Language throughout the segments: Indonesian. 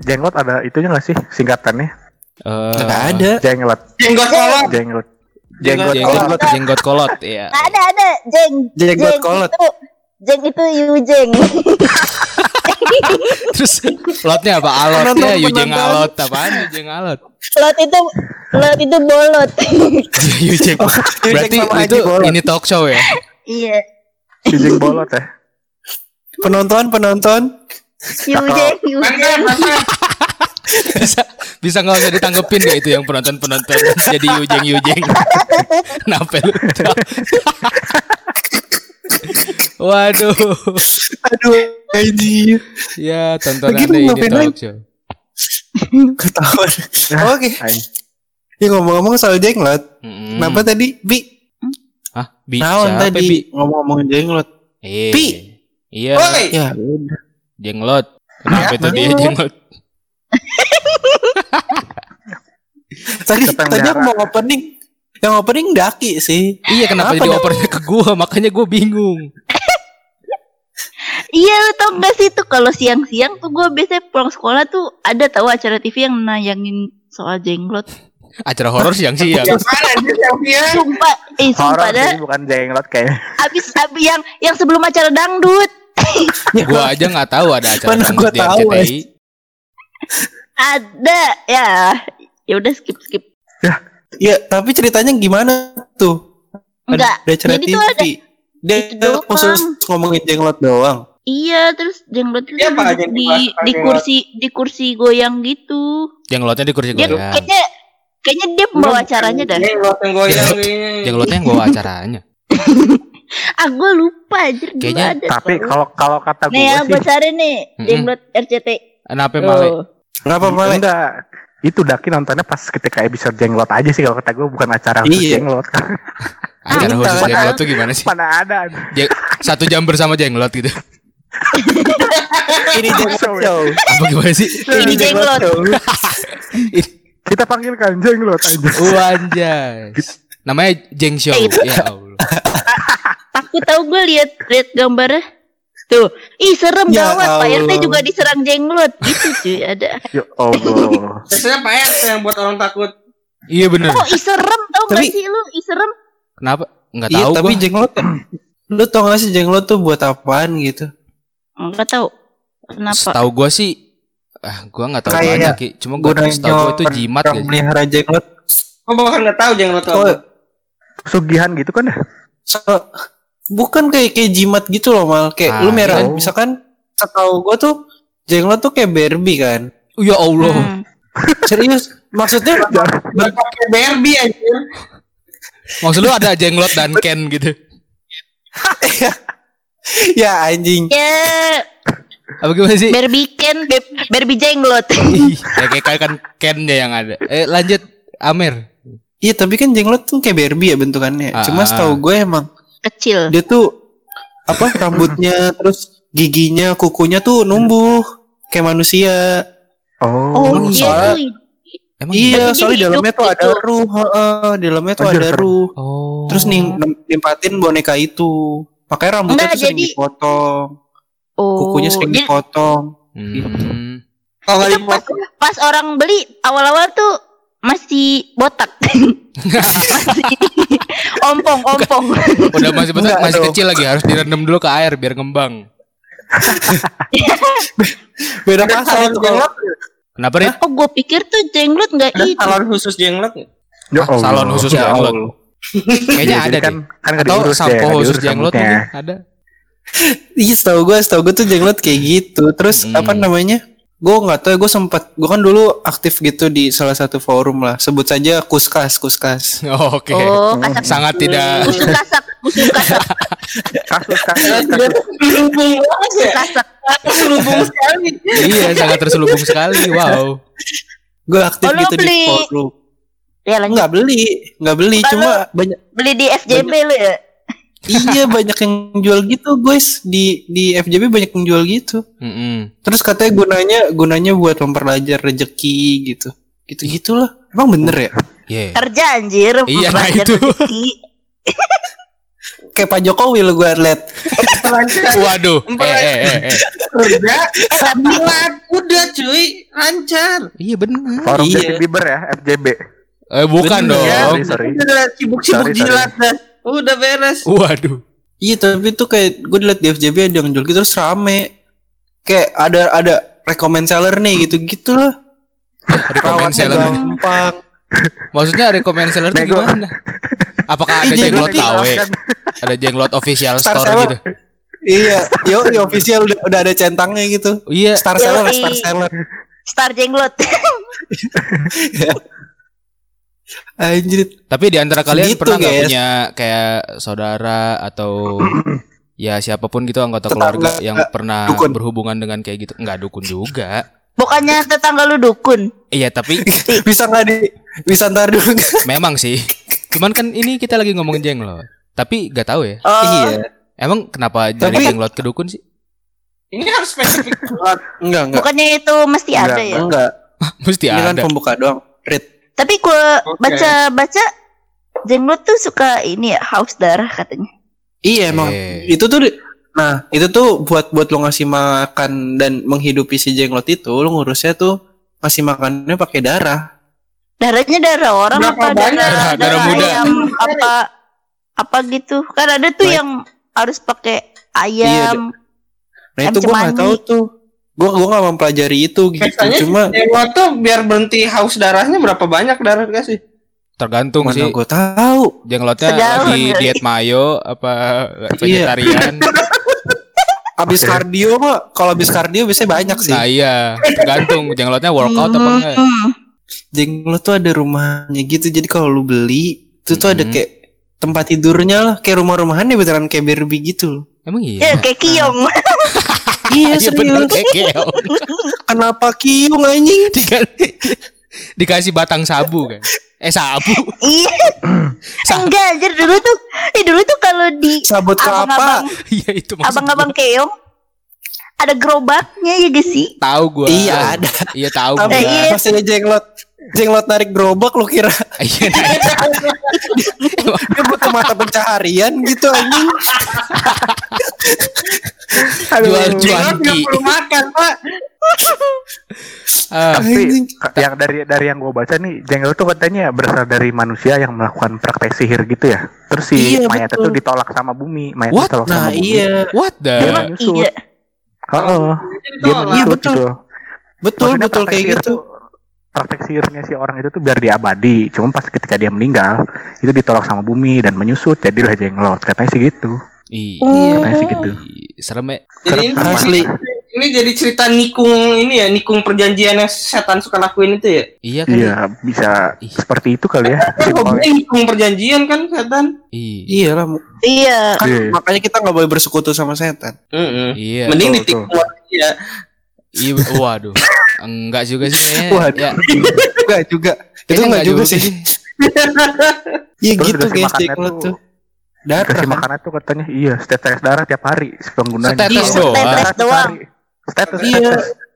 Jenglot ada itunya nggak sih singkatannya? Eh, Nggak ada. Jenglot, Jenggot kolot. jenglot, jenggot. jenggot, kolot. jenggot kolot, iya. Ada ada jeng. Jenggot kolot. Itu, jeng itu yujeng. Terus lotnya apa? Alotnya Yujeng alot apaan? Yujeng alot. Lot itu lot itu bolot. Yujeng. Berarti sama itu ini talk show ya? iya. Yujeng bolot ya. Penonton, penonton. Yujeng yujeng. bisa bisa nggak usah ditanggepin gak itu yang penonton penonton jadi yujeng yujeng kenapa lu waduh Aduh, ini ya tontonan Lagi ini talk show ketahuan. Oke. Aing. Ya ngomong-ngomong soal jenglot, Mm-mm. kenapa tadi Bi? Hah, bi Naon siapa, tadi bi ngomong-ngomong jenglot? eh Bi. iya Woi. Ya udah. jenglot kenapa itu dia jenglot Tadi tadi aku mau opening. Yang opening daki sih. iya kenapa Apa jadi opernya ke gua makanya gua bingung Iya lu tau gak sih tuh kalau siang-siang tuh gue biasanya pulang sekolah tuh ada tahu acara TV yang nayangin soal jenglot. acara horor siang siang Apaan anjir Sylvia? Sumpah, eh sumpah Horor dah. sih bukan jenglot kayaknya. Abis abis yang yang sebelum acara dangdut gua aja nggak tahu ada acara Mana dangdut di tahu, RCTI ada ya. Ya udah skip skip. Ya, tapi ceritanya gimana tuh? Enggak. Ada acara Jadi TV. tuh ada Dia khusus ngomongin jenglot doang. Iya, terus jenglot itu Pak, duduk yang di di jenglot. kursi di kursi goyang gitu. jenglotnya di kursi Dia goyang kayaknya kayaknya dia pembawa acaranya dah. Jenglot yang goyang ini. jenglotnya yang bawa acaranya Ah, gue lupa anjir dulu Kayaknya- ada. Tapi kalau kalau kata nih ya gue gue sih cari nih jenglot RCT. kenapa malah Oh. Kenapa malah? enggak itu Daki nontonnya pas ketika episode jenglot aja sih kalau kata gue bukan acara khusus Iya. jenglot acara Ah, khusus jenglot tuh gimana sih mana ada satu jam bersama jenglot gitu Ini jenglot show. apa gimana sih Ini jenglot. show. kita panggilkan jenglot aja Wanjay namanya jeng show Eh, ya Allah Takut tahu gue lihat lihat gambarnya. Tuh, ih serem Ya gawat. Pak RT juga diserang jenglot. Gitu cuy, ada. ya Allah Biasanya Pak RT yang buat orang takut. iya bener Oh, ih serem tau gak Tapi- sih lu? Ih serem. kenapa nggak Iya, tahu tapi gua jenglot Lu tau gak sih jenglot tuh buat apaan gitu? Enggak tahu. Kenapa? setahu gua sih ah gua nggak tahu Kayak banyak Ki. cuma gua setahu gua itu jimat orang ya melihara jenglot. Kok bahkan nggak tahu jenglot tuh. Oh, apa? sugihan gitu kan ya so, bukan kayak kayak jimat gitu loh mal. Kayak Ah, lu merah. iya. Misalkan setahu gua tuh jenglot tuh kayak Barbie kan. Oh, ya Allah Hmm. Serius? Maksudnya Udah pakai Barbie anjir. maksud lu ada jenglot dan ken gitu ya anjing. Ya, apa gimana sih Barbie Ken, Be- Barbie jenglot. Ih, ya kayak kayak kan kennya yang ada eh lanjut Amer Iya tapi kan jenglot tuh kayak Barbie ya bentukannya. Ah, Cuma ah, setahu gue emang Kecil. dia tuh apa rambutnya terus giginya kukunya tuh numbuh kayak manusia. Oh, oh, iya soalnya- emang iya, soalnya dalamnya tuh ada gitu. ruh, heeh, di dalamnya tuh ada ruh. oh Terus nih nimpatin boneka itu. Makanya rambutnya Enggak, tuh sering jadi- dipotong, Oh, kukunya sering jadi dipotong. Hmm. Kalau nggak itu pas, pas orang beli awal-awal tuh masih botak. masih ompong, ompong. udah masih besar Enggak masih dong. kecil lagi harus direndam dulu ke air biar ngembang Beda itu kalau kenapa Rit? Oh, gue pikir tuh jenglot nggak Ada itu. salon khusus jenglot. ya Ah, salon khusus Ya jenglot Allah. Kayaknya Iya, ada jadi deh kan kan atau diurus ya, sampo nggak khusus jenglot mungkin ada Iya, setahu gue, setahu gue tuh jenglot kayak gitu. Terus Hmm. apa namanya? Gue nggak tahu, gue sempat, gue kan dulu aktif gitu di salah satu forum lah. Sebut saja kuskas, kuskas. Oh, oke Oh, kasak. sangat tidak Kusuk kasus terselubung banget ya. Terselubung sekali. iya sangat terselubung sekali wow Gue aktif Oh, gitu di forum. Ya lanjut. Nggak beli, nggak beli. Bukan Cuma banyak, Beli di FJB lu ya. iya banyak yang jual gitu, guys. Di di FJB banyak yang jual gitu. Mm-mm. Terus katanya gunanya, gunanya buat memperlancar rezeki gitu. Gitu gitulah. Emang bener ya? Iya. Kerja anjir. Iya, nah itu. rezeki. kayak Pak Jokowi lo gue liat. Waduh. Eh, eh, eh, eh. Kerja sambilan udah cuy lancar. Iya benar. Forum Iya. Bieber ya, FJB. Eh bukan Bener, dong. ya. Sorry, sorry. Udah sibuk-sibuk jilat dah. Udah beres. Waduh. Iya tapi tuh kayak gue liat di FJB ada yang jual gitu terus rame. Kayak ada ada recommend seller nih gitu gitu lah. Recommend Rawatnya seller. gampang. Maksudnya recommend seller itu gimana? Apakah ada jenglot? Jelaskan. Ada jenglot official Star store seller. gitu? Iya, yo, yo official udah, udah ada centangnya gitu. Iya. Star seller, star seller. Star jenglot. Anjir. Tapi di antara kalian Segitu, pernah nggak punya kayak saudara atau ya siapa pun gitu anggota Tetangga, keluarga yang pernah dukun. berhubungan dengan kayak gitu? Enggak dukun juga. Bukannya tetangga lu dukun. Iya, tapi Bisa nggak di bisa ntar dulu memang sih. Cuman kan ini kita lagi ngomongin jenglot. Tapi nggak tahu ya. Oh, Iya. Emang kenapa dari Tapi- jenglot ke dukun sih? Ini harus spesifik banget. Enggak, enggak. Bukannya itu mesti Enggak, ada ya? Enggak. Mesti Ini kan ada. pembuka doang. Read. Tapi gue Oke. baca-baca jenglot tuh suka ini ya haus darah katanya. Iya emang. Eh. Itu tuh Nah, itu tuh buat buat lo ngasih makan dan menghidupi si jenglot itu, lo ngurusnya tuh ngasih makannya pakai darah. Darahnya darah orang Berapa apa banyak? darah, Darah- darah darah muda. ayam apa apa gitu. Kan ada tuh Baik. yang harus pakai ayam. Nah, itu gua nggak tahu tuh. Gua gua nggak mempelajari itu gitu. Biasanya Cuma Jenglot tuh biar berhenti haus darahnya berapa banyak darah dikasih? Tergantung mana sih. gua tahu. Jenglotnya Sedaun lagi kali. diet mayo apa Iya. vegetarian. Abis Oke. kardio mah, kalau abis kardio biasanya banyak sih. Nah iya, tergantung jenglotnya workout apa enggak. Hmm. Jenglot tuh ada rumahnya gitu. Jadi kalau lu beli, itu tuh ada Mhm. kayak tempat tidurnya lah, kayak rumah-rumahan ya beneran kayak Barbie gitu. Emang Ya iya. kayak kiong. Iya Iya bener serius. Kenapa kiung anjing? Dikasih, dikasih batang sabu kan. Eh sabu. Iya. Sa- Enggak, anjir dulu tuh. Eh dulu tuh kalau di Sabut kelapa. abang-abang Iya itu maksud abang-abang keong ada gerobaknya ya gak sih? Tahu gua. Iya ada. Iya tahu Tapi gua. iya. masih ada jenglot. Jenglot narik gerobak lu kira Iya nah, dia butuh mata pencaharian gitu anjing. jual cuanki. nggak perlu makan pak. Ah, Tapi yang dari dari yang gue baca nih, jenglot tuh katanya berasal dari manusia yang melakukan praktek sihir gitu ya. Terus si Iya, mayat itu ditolak sama bumi, mayat What? ditolak Nah sama bumi. iya. what the? Dia menyusut. iya. Heeh. Dia Ditolak. Iya, menyusut betul. gitu. Betul Maksudnya betul kayak gitu. Praktek sihirnya si orang itu tuh biar dia abadi. Cuma pas ketika dia meninggal, itu ditolak sama bumi dan menyusut. Jadilah jenglot. Katanya sih gitu. Iya. Katanya sih gitu. Serem ya. Jadi ini, Asli. ini jadi cerita nikung ini ya, nikung perjanjian yang setan suka lakuin itu ya. Iya kan? Iya, bisa Ih. seperti itu kali ya. Hobinya nikung perjanjian kan setan. Iya. Iya lah. Iya. Kan Iya. makanya kita nggak boleh bersekutu sama setan. Heeh. Iya. Mending ditikung ya. Iya, waduh. Enggak juga sih kayaknya. Waduh. Ya, Enggak juga. Itu kayaknya enggak juga sih. Iya gitu dikasih guys makannya jenglot tuh- tuh. Darah Kasih kan? makanan tuh katanya iya, setetes darah tiap hari si penggunanya. Setetes Iya, doang. tiap doang. Setetes, Iya.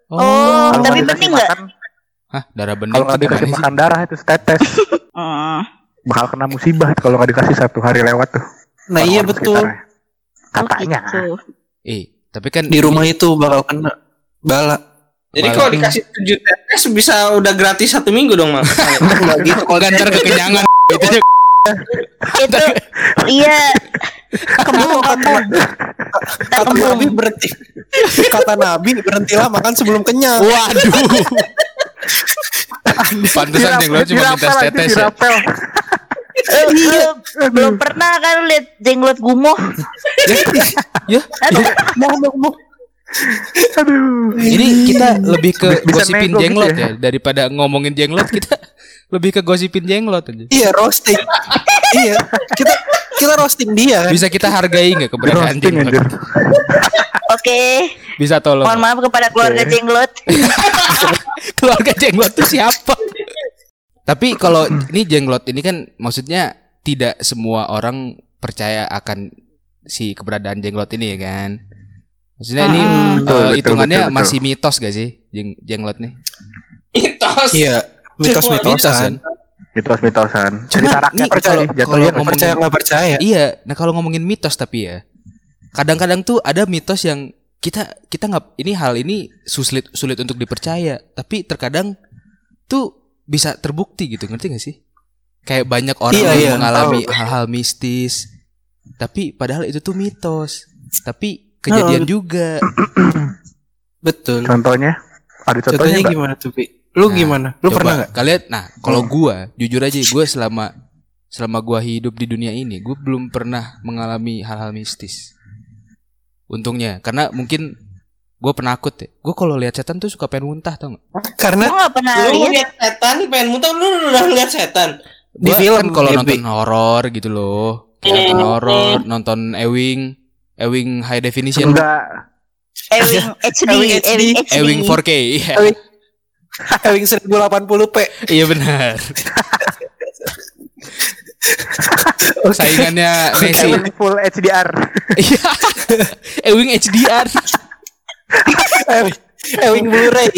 Oh, Oh, Kalau tapi dikasih bening nggak? makan, Hah, darah bening Kalau nggak dikasih makan darah itu setetes. Hmm. Bakal kena musibah kalau nggak dikasih satu hari lewat tuh. Nah iya betul. sekitarnya. Katanya. Oh, gitu. Eh, tapi kan Di rumah itu bakal kena bala. Jadi kalau dikasih 7 tetes bisa udah gratis satu minggu dong. Enggak gitu. Oh, gantar kekenyangan itu aja. Itu iya. Tak Kata kembung. Nabi berhenti. Kata Nabi berhentilah makan sebelum kenyang. Waduh. Pantesan yang lo cuma minta aja, tetes ya. eh, belum pernah kan lihat jenglot gumoh. Ya, Aduh, Mau mau mau. Aduh. ini kita lebih ke Bisa gosipin nego gitu jenglot ya. ya daripada ngomongin jenglot kita lebih ke gosipin jenglot aja. Iya roasting. iya. Kita kita roasting dia kan. Bisa kita hargai nggak keberadaan Roasting jenglot? Oke. Bisa tolong. Mohon maaf kepada keluarga Oke. jenglot. keluarga jenglot tuh siapa? Tapi kalau ini jenglot ini kan maksudnya tidak semua orang percaya akan si keberadaan jenglot ini ya kan. Maksudnya ini Hmm. eh, Betul, hitungannya betul, betul. masih mitos gak sih jeng jenglot nih? Mitos. Iya. Mitos, Mitos-mitosan. mitos-mitosan cerita rakyat nih, percaya kalau- kalau nggak ngomong- Percaya nggak percaya? Iya, nah kalau ngomongin mitos tapi ya, kadang-kadang tuh ada mitos yang kita kita nggak ini hal ini sulit sulit untuk dipercaya, tapi terkadang tuh bisa terbukti gitu, ngerti gak sih? Kayak banyak orang Iya, yang iya, mengalami hal-hal mistis, tapi padahal itu tuh mitos, tapi kejadian juga. Betul. contohnya ada contohnya Contohnya gimana tuh, Pi? Lu Nah, gimana? Lu Coba pernah nggak? Kalian, nah kalau gua jujur aja, gua selama selama gua hidup di dunia ini, gua belum pernah mengalami hal-hal mistis. Untungnya, karena mungkin gue penakut ya. Gue kalau lihat setan tuh suka pengen muntah tau gak? Karena Gue gak pernah Lu lihat. setan pengen muntah lu udah ngeliat setan. Di Gua film, kan kalau nonton horor gitu loh, Kayak nonton horor, nonton Ewing, Ewing high definition, enggak Ewing HD, Ewing HD. Ewing HD. Ewing 4K. Iya, Ewing. Ewing 1080p. iya benar. Saingannya Messi. Ewing full HDR Iya. Ewing HDR. Ewing, Ewing Blu-ray.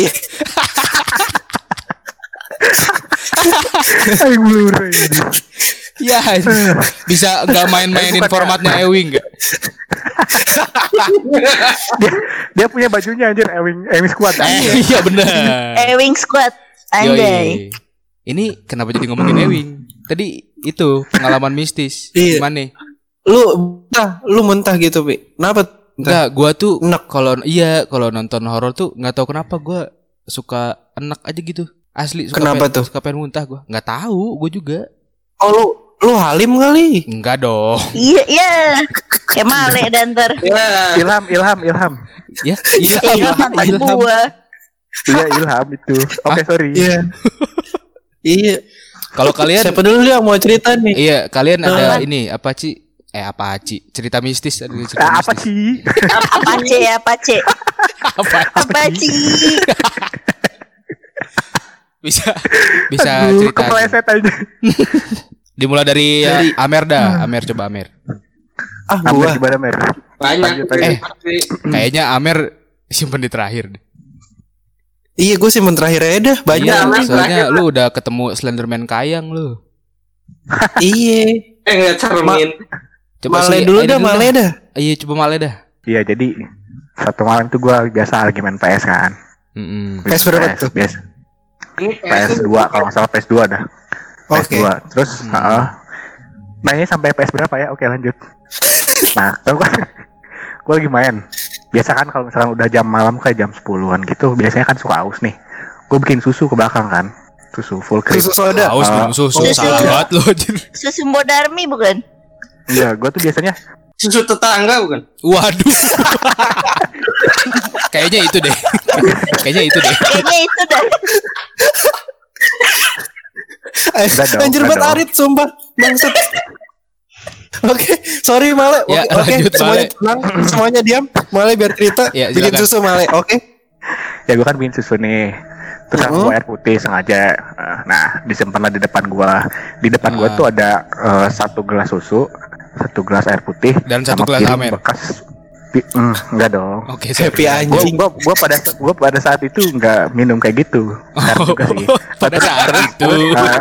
Ewing Blu-ray Ya, bisa nggak main-mainin formatnya Ewing nggak? dia, dia punya bajunya anjir Ewing Ewing squad Eh, iya benar. Ewing Squad. Anjay. Ini kenapa jadi ngomongin Ewing? Tadi itu pengalaman mistis. Iya. Gimana? Lu muntah, lu muntah gitu, Pi. Kenapa? Enggak, gua tuh Enak. kalau iya kalau nonton horor tuh nggak tahu kenapa gua suka enak aja gitu. Asli suka Kenapa pengen, tuh? Suka pengen muntah gua. Nggak tahu, gua juga. Oh, lu lu halim kali. Enggak dong. Iya, iya. Kayak male dan ntar. Ya. Ilham Ilham Ilham ya, iya, Iya, ilham. buah. iya Ilham itu oke sorry Iya. iya. Kalau kalian Siapa dulu yang mau cerita nih? Iya, kalian ada Nah. ini apa Ci? Eh apa Ci? Cerita mistis ada cerita Ah, apa mistis. sih Apa ce, apa ce. Apa? Apa ci. Bisa bisa Aduh, cerita. kepleset aja Dimulai dari ya, Amer dah. Amer coba Amer. Ah, Amir gua. gimana Mer Banyak. Eh. Kayaknya Amer simpen di terakhir deh. Iya, gue sih terakhir aja dah. Banyak. Iya, Amer soalnya terakhir. lu udah ketemu Slenderman kayang lu. iya. Eh nggak cermin. Coba Male sih, dulu dah, male dah. Iya, coba male dah. iya jadi satu malam tuh gua biasa lagi main PS kan Mm-mm. PS berapa tuh? PS Ini PS 2 kalau nggak salah PS 2 dah Oke. PS2 terus Hmm. heeh. mainnya sampai PS berapa ya oke lanjut nah tau gua gua lagi main biasa kan kalau misalnya udah jam malam kayak jam 10-an gitu biasanya kan suka aus nih gua bikin susu ke belakang kan susu full cream Susu soda. Haus Ah. minum susu, Susu. salah banget anjir. Susu Bodarmi bukan? Iya, gua tuh biasanya susu tetangga bukan? Waduh. Kayaknya itu deh. Kayaknya itu deh. Kayaknya itu dah. Eh, dong, Anjir banget. Arit sumpah. Bangsat. Oke, sorry Male. Ya, Oke, oke, lanjut, semuanya Male. tenang, semuanya diam. Male biar cerita. Ya, bikin susu Male, oke? ya gua kan bikin susu nih terus Mhm. aku air putih sengaja nah disimpanlah di depan gua di depan gua Ah. tuh ada eh, satu gelas susu satu gelas air putih Dan satu sama gelas Amer. bekas pi- mm, enggak dong Oke, Happy sorry. gua, anjing. gua, gua pada gua pada saat itu nggak minum kayak gitu juga sih Oh, pada saat itu, Nah,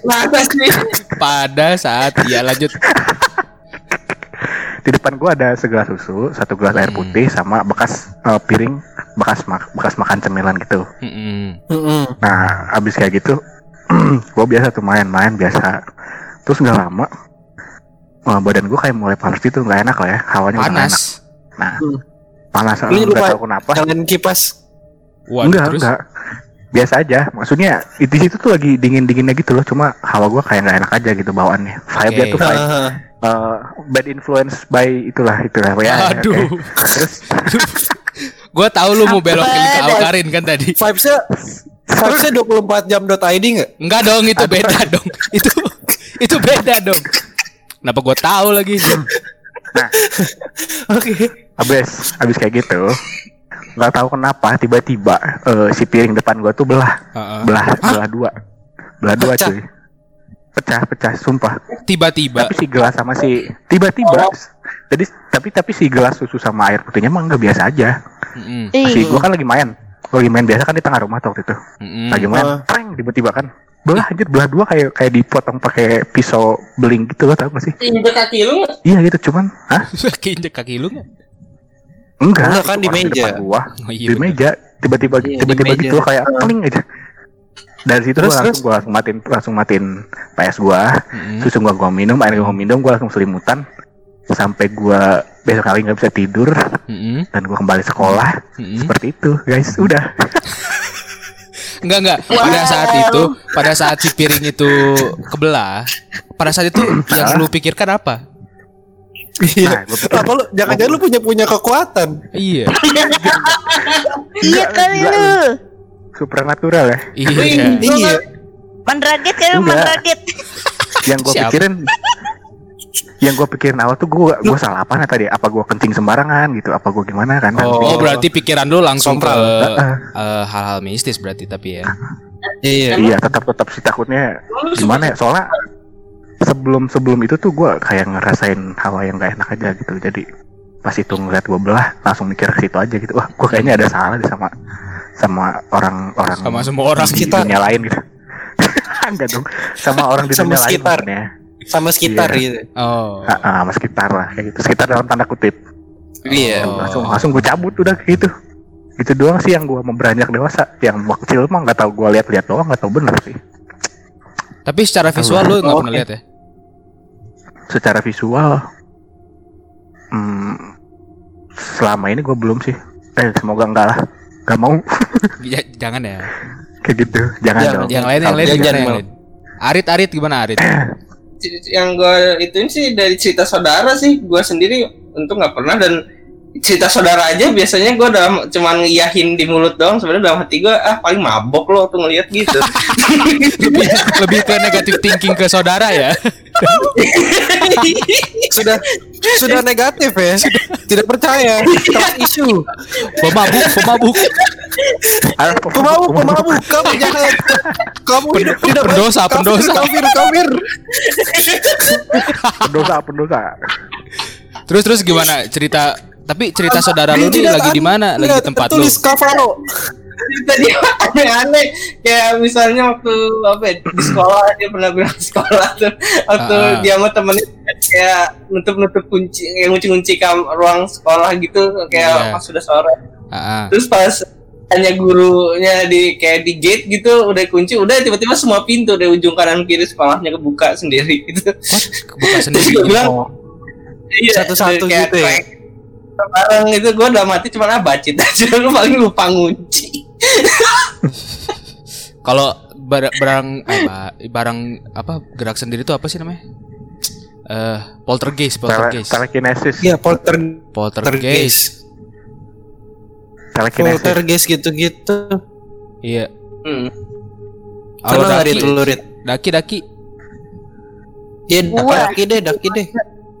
Masa sih? Pada saat ya lanjut. di depan gua ada segelas susu satu gelas air Hmm. putih sama bekas eh, piring bekas mak bekas makan cemilan gitu. Mm-mm. Nah, abis kayak gitu, gue biasa tuh main-main biasa. Terus nggak lama, wah, badan gue kayak mulai panas gitu, nggak enak lah ya, hawanya nggak enak. Panas. Nah, Hmm. panas, Lu nggak lupa- tahu kenapa. Nyalain kipas. Waduh, enggak, terus enggak. Biasa aja, maksudnya di situ tuh lagi dingin-dinginnya gitu loh, cuma hawa gue kayak nggak enak aja gitu bawaannya. Vibe-nya Oke. tuh vibe eh, bad influence by itulah, itulah. Ya, Aduh. oke. Terus Gua tahu lu mau belokin ke Apa? Aukarin kan tadi. vibesnya vibesnya 24 jam.id nggak? Enggak dong, itu beda dong. Itu itu beda dong. Kenapa gua tahu lagi? Oke. abis, abis kayak gitu, nggak tahu kenapa tiba-tiba eh, si piring depan gue tuh belah. Heeh. belah belah dua belah dua Pecah. cuy pecah pecah sumpah Tiba-tiba tapi si gelas sama si tiba-tiba jadi tapi tapi si gelas susu sama air putihnya mah nggak biasa aja Mm-mm. si Ih, gua kan lagi main gua lagi main biasa kan di tengah rumah tuh waktu itu Mm-mm. lagi main preng tiba-tiba kan belah anjir. Belah dua kayak kayak dipotong pakai pisau beling gitu lo tau gak sih? Injek kaki lu iya gitu cuman ah Keinjek kaki lu nggak? enggak. Enggak, kan di meja. gua. Oh, iya di bener. meja. Tiba-tiba Iya, tiba-tiba gitu kayak keling aja. Dari situ Terus, gua langsung gua langsung matiin langsung matiin PS gua. Mm-mm. susu gua gua minum air gua minum gua langsung selimutan. Sampai gua besok kali nggak bisa tidur. Mm-mm. dan gua kembali sekolah. Mm-mm. seperti itu guys. Udah Enggak enggak. Pada saat itu, pada saat si piring itu kebelah, pada saat itu yang lu pikirkan apa? Iya. Nah, Apa lu jangan-jangan lu punya punya kekuatan. Iya. Iya kali enggak. lu. supernatural ya Iya. Iya. Mandraget kali Enggak. mandraget. yang gua pikirin yang gua pikirin awal tuh gua gua salah apa tadi apa gua kencing sembarangan gitu apa gua gimana kan Oh, berarti pikiran lu langsung ke eh, hal-hal mistis berarti tapi ya. Iya. iya tetap tetap sih takutnya gimana ya soalnya sebelum sebelum itu tuh gua kayak ngerasain hawa yang gak enak aja gitu jadi pas itu ngeliat gua belah langsung mikir ke situ aja gitu wah gua kayaknya ada salah deh sama sama orang-orang Sama semua orang di kita. dunia lain gitu enggak dong sama orang di Sama dunia lain sekitar. maksudnya. Sama sekitar Iya. gitu. Oh. Ah, ah, sama sekitar lah kayak gitu sekitar dalam tanda kutip Iya. Oh. langsung langsung gue cabut udah gitu gitu doang sih yang gue mau beranjak dewasa yang waktu kecil mah nggak tahu gue lihat-lihat doang nggak tahu bener sih Tapi secara visual lu nggak pernah Oke. lihat ya? secara visual hmm, selama ini gue belum sih eh semoga enggak lah nggak mau Ya, jangan ya. kayak gitu jangan Jangan. dong Yang lain yang Jangan, lain? Arit Arit gimana Arit? yang gue ituin sih dari cerita saudara sih. Gue sendiri untuk nggak pernah dan cerita saudara aja biasanya gue dalam cuman ngiyahin di mulut doang. Sebenarnya dalam hati gue ah paling mabok lo tuh ngeliat gitu. Lebih lebih ke negatif thinking ke saudara ya. Sudah sudah negatif ya. Tidak percaya. Trust isu. Pemabuk, pemabuk. Pemabuk, pemabuk. Kamu jangan. Kamu hidup tidak. Pendosa, Kafir, pendosa. Kafir, kafir. pendosa pendosa Terus terus gimana cerita? Tapi cerita saudara lu nih lagi di mana? Lagi di tempat lu? tertulis Kavaro. tadi aneh-aneh kayak misalnya waktu apa ya, di sekolah dia pernah bilang sekolah tuh waktu Ah. dia sama temennya kayak nutup-nutup kunci kayak ngunci-ngunci kam ruang sekolah gitu kayak Iya. pas sudah sore Ah, ah. terus pas hanya gurunya di kayak di gate gitu udah kunci udah tiba-tiba semua pintu dari ujung kanan kiri sekolahnya kebuka sendiri gitu What? Kebuka sendiri. bilang oh, iya, Satu-satu gitu ya? Bareng itu gue udah mati cuma ah bacit aja lu paling lupa ngunci Kalau bar- barang eh, ba- barang apa gerak sendiri itu apa sih namanya? Eh poltergeist, tele, poltergeist. telekinesis Iya, polter Poltergeist. poltergeist. telekinesis Poltergeist gitu-gitu. Iya. hmm. Kalau Kalau daki, daki, daki. Iya, Gua. daki deh, daki deh.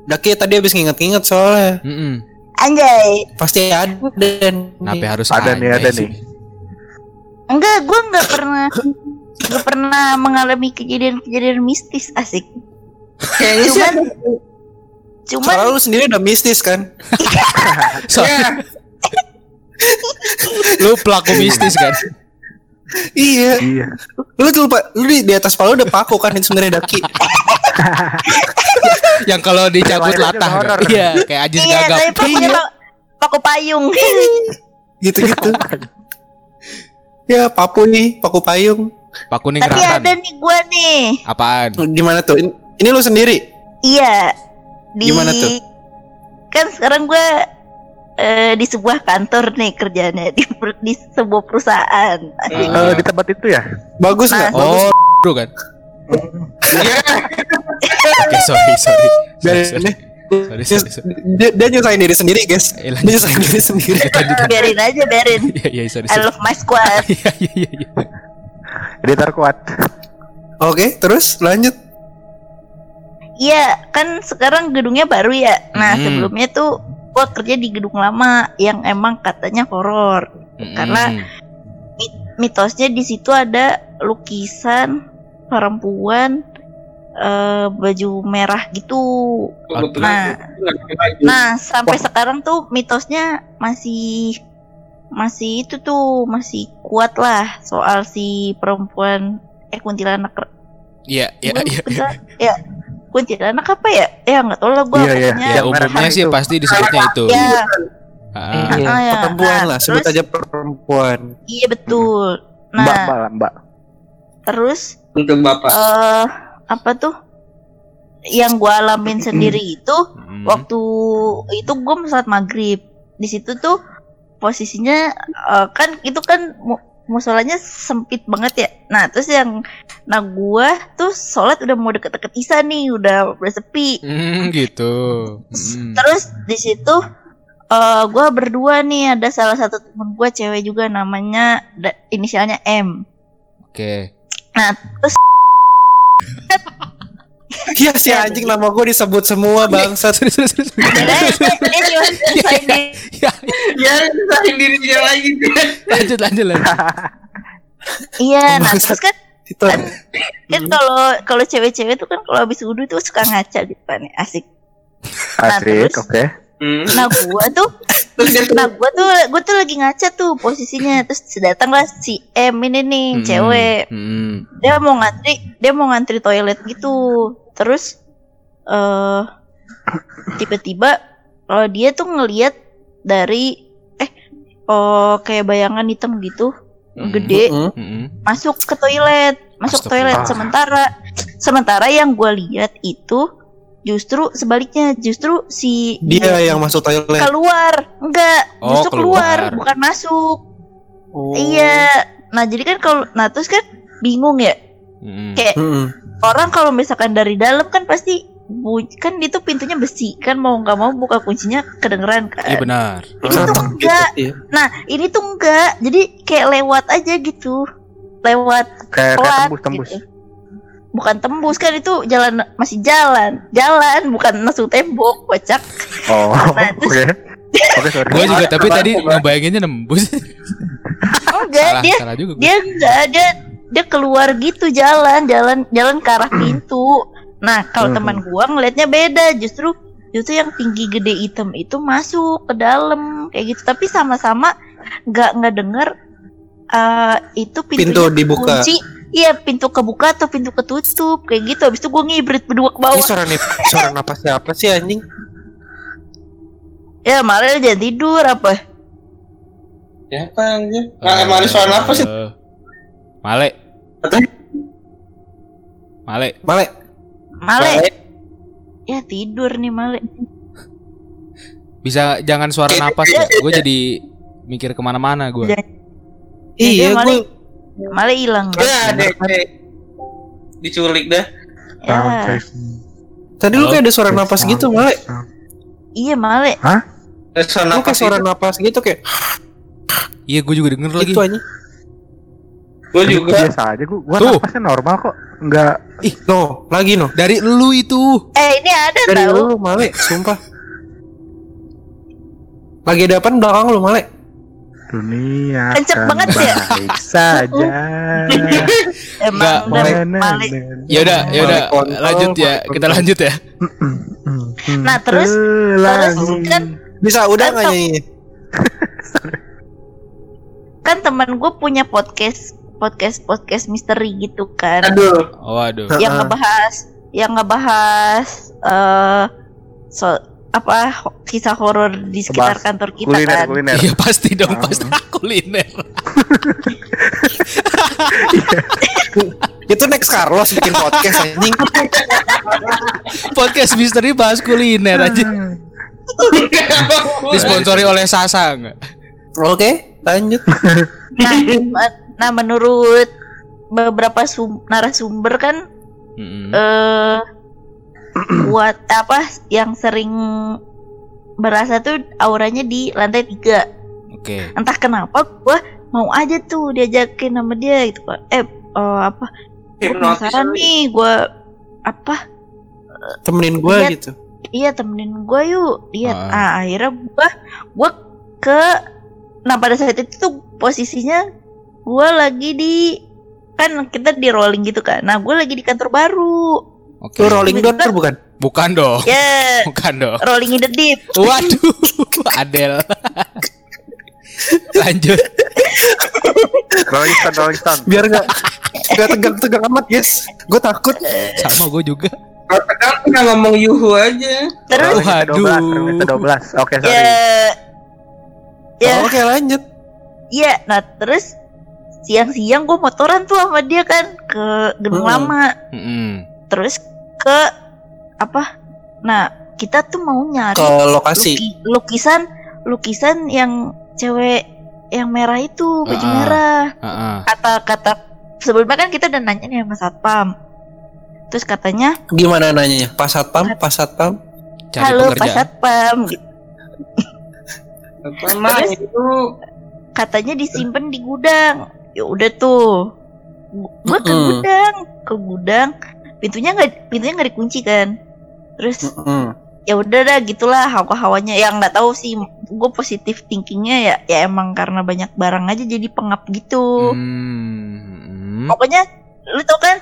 Daki tadi habis nginget-nginget soalnya. Mm-mm. Anjay. Pasti ada dan Kenapa harus ada nih ada nih? Enggak, gue nggak pernah nggak pernah mengalami kejadian-kejadian mistis asik. kayaknya sih Cuman cuman Soalnya lu sendiri udah mistis kan? So, ya lu pelaku mistis kan? iya. iya Lu tuh lupa, lu di, di atas kepala udah paku kan itu sebenarnya daki. Yang kalau dicabut latah. Iya, kayak Ajis iya, gagap. tapi pakunya pak paku payung. Gitu-gitu. ya, papu nih, paku payung. Pak kuning tapi ada nih gue nih. Apaan? Di mana tuh? Ini, ini lu sendiri. Iya. Di Gimana tuh? Kan sekarang gue eh, di sebuah kantor nih kerjanya di, per- di sebuah perusahaan. Ah. Eh, di tempat itu ya Bagus nggak? Nah. Bagus. Oh, bro kan? Iya. Oke, sorry, sorry. Sorry, sorry. ini Sorry, sorry, sorry. dia, dia nyusahin diri sendiri, guys. Eh, Dia nyusahin diri sendiri. biarin aja, biarin. Iya, iya, sorry, I sorry. love my squad. Iya, iya, iya, iya. editor kuat Oke, terus lanjut. Iya, kan sekarang gedungnya baru ya. Nah, Hmm. sebelumnya tuh gua kerja di gedung lama yang emang katanya horor. Karena- Mm-mm. Mitosnya di situ ada lukisan perempuan eh, baju merah gitu. Nah, nah sampai sekarang tuh mitosnya masih masih itu tuh masih kuat lah soal si perempuan eh kuntilanak Iya, iya, iya. kuntilanak- ya kuntilanak apa ya ya nggak tahu lah gue Iya, iya. Ya umumnya sih itu. pasti disebutnya itu. ya Ah, Iya, Ah, ya. perempuan Nah, lah, sebut terus- aja perempuan. iya betul Mbak, nah mbak, lah, mbak. terus Untuk bapak. eh apa tuh yang gue alamin sendiri itu hmm. waktu itu gue sholat maghrib di situ tuh posisinya eh, kan itu kan mu- musolanya sempit banget ya nah terus yang nah gue tuh sholat udah mau deket-deket isa nih udah udah sepi Hmm, gitu. Hmm. terus di situ eh gue berdua nih ada salah satu temen gue cewek juga namanya inisialnya M Oke. nah terus Iya si anjing nama gue disebut semua bangsat. Serius, serius, serius. Ya, Ya, saling dirinya lagi. lanjut, lanjut, lanjut. iya nah terus kan Itu kan kalau kalau cewek-cewek tuh kan kalau habis wudhu tuh suka ngaca gitu kan ya, asik Nah, Asik, oke. Hmm. nah gua tuh Terus dia nah gua tuh gua tuh lagi ngaca tuh posisinya terus datanglah si M ini nih Hmm, cewek hmm. dia mau ngantri dia mau ngantri toilet gitu terus eh tiba-tiba kalau dia tuh ngelihat dari eh oh kayak bayangan hitam gitu Hmm. gede. Hmm. masuk ke toilet masuk Astagfirullah. toilet sementara sementara yang gue lihat itu justru sebaliknya justru si dia yang masuk toilet. keluar enggak Oh, justru keluar. keluar. bukan masuk Oh. iya nah jadi kan kalau nah terus kan bingung ya Hmm. kayak Mm-mm. orang kalau misalkan dari dalam kan pasti bu- kan itu pintunya besi kan mau nggak mau buka kuncinya kedengeran kan Iya benar. ini tuh Gitu, enggak iya. nah ini tuh enggak jadi kayak lewat aja gitu lewat Kayak kayak tembus tembus. gitu. Bukan tembus kan itu jalan masih jalan jalan bukan masuk tembok kocak Oh, Nah, oke. Oke, sorry. Gue juga tapi tadi ngebayanginnya nembus. enggak salah, dia salah juga. dia enggak dia dia keluar gitu jalan jalan jalan ke arah pintu nah kalau Hmm. teman gua ngelihatnya beda justru justru yang tinggi gede hitam itu masuk ke dalam kayak gitu tapi sama-sama nggak nggak denger eh, itu Pintu dibuka. kunci iya pintu kebuka atau pintu ketutup kayak gitu habis itu gua ngibrit berdua ke Ini bawah suara nih, suara napas siapa sih anjing? ya malah dia tidur apa Ya apa anjir? Nah, emang ada suara apa sih? Eh, Male. Betul. Male. Male. Male ya tidur nih Male Bisa jangan suara napas ya. Gue jadi mikir ke mana-mana gue. Ya, Iya, Male. gue Male hilang Ya, deh, deh. Diculik dah. ya tadi lu kayak ada suara napas gitu, Male. iya Male Eh, Suara kayak suara napas gitu kayak Iya gue juga denger lagi. gitu anjing. Gue juga. biasa aja gua, gua Tuh. napasnya normal kok. Enggak Ih, no, lagi no. Dari lu itu. Eh ini ada Dari tahu. lu, Male, sumpah. Lagi ada apa belakang lu, Male? Dunia akan banget ya? baik saja. Emang udah Mana- Malik. Ya udah, ya udah. Lanjut ya. Kita lanjut ya. Nah, terus- terus kan Bisa udah Kan nggak nyanyi? Kan teman gue punya podcast podcast podcast misteri gitu kan. Aduh. Oh, aduh. Yang ngebahas yang ngebahas eh so apa kisah horor di sekitar Ngebahas kantor kita kuliner kan. kuliner. Iya pasti dong, Ah. pasti kuliner. Itu next Carlos bikin podcast anjing. Podcast misteri bahas kuliner aja. Disponsori oleh Sasa enggak? Oke, lanjut. Nah, nah menurut beberapa sum- narasumber kan Mm-mm. eh buat apa yang sering berasa tuh auranya di lantai tiga Oke. entah kenapa gua mau aja tuh diajakin sama dia gitu kan eh eh, apa gua Hipnotis penasaran nih gua apa Temenin gua Lihat. gitu. iya temenin gua yuk lihat Ah. ah akhirnya gua gua ke nah pada saat itu tuh posisinya gua lagi di kan kita di rolling gitu kan nah gua lagi di kantor baru Oke. Lu rolling door bukan? Bukan dong. ya Bukan dong. rolling in the deep Waduh, Adel. Lanjut. Rolling Stone, Rolling Stone. Biar nggak Gak tegang-tegang amat guys. Gue takut. Sama gue juga. Tegang pernah ngomong yuhu aja. Terus Waduh. Periode 12. Oke, sorry. ya ya Oh, Oke lanjut. Iya, nah terus siang-siang gue motoran tuh sama dia kan ke gedung Hmm. lama. Mm-mm. Terus ke apa? Nah, kita tuh mau nyari Ke lokasi. luki- lukisan lukisan yang cewek yang merah itu, baju Ah. merah. Ah-ah. Kata-kata sebelumnya kan kita udah nanya nih sama satpam. Terus katanya, Gimana nanyanya? Pas satpam, pas satpam. Cari "Halo Pak pekerjaan. Satpam." Terus? itu? Katanya disimpan di gudang. Ya udah tuh. Gue ke gudang, ke gudang. Pintunya nggak pintunya nggak dikunci kan. Terus Mm-mm. ya udah dah gitulah hawa-hawanya yang nggak tahu sih gue positif thinkingnya ya ya emang karena banyak barang aja jadi pengap gitu Hmm. pokoknya lu tau kan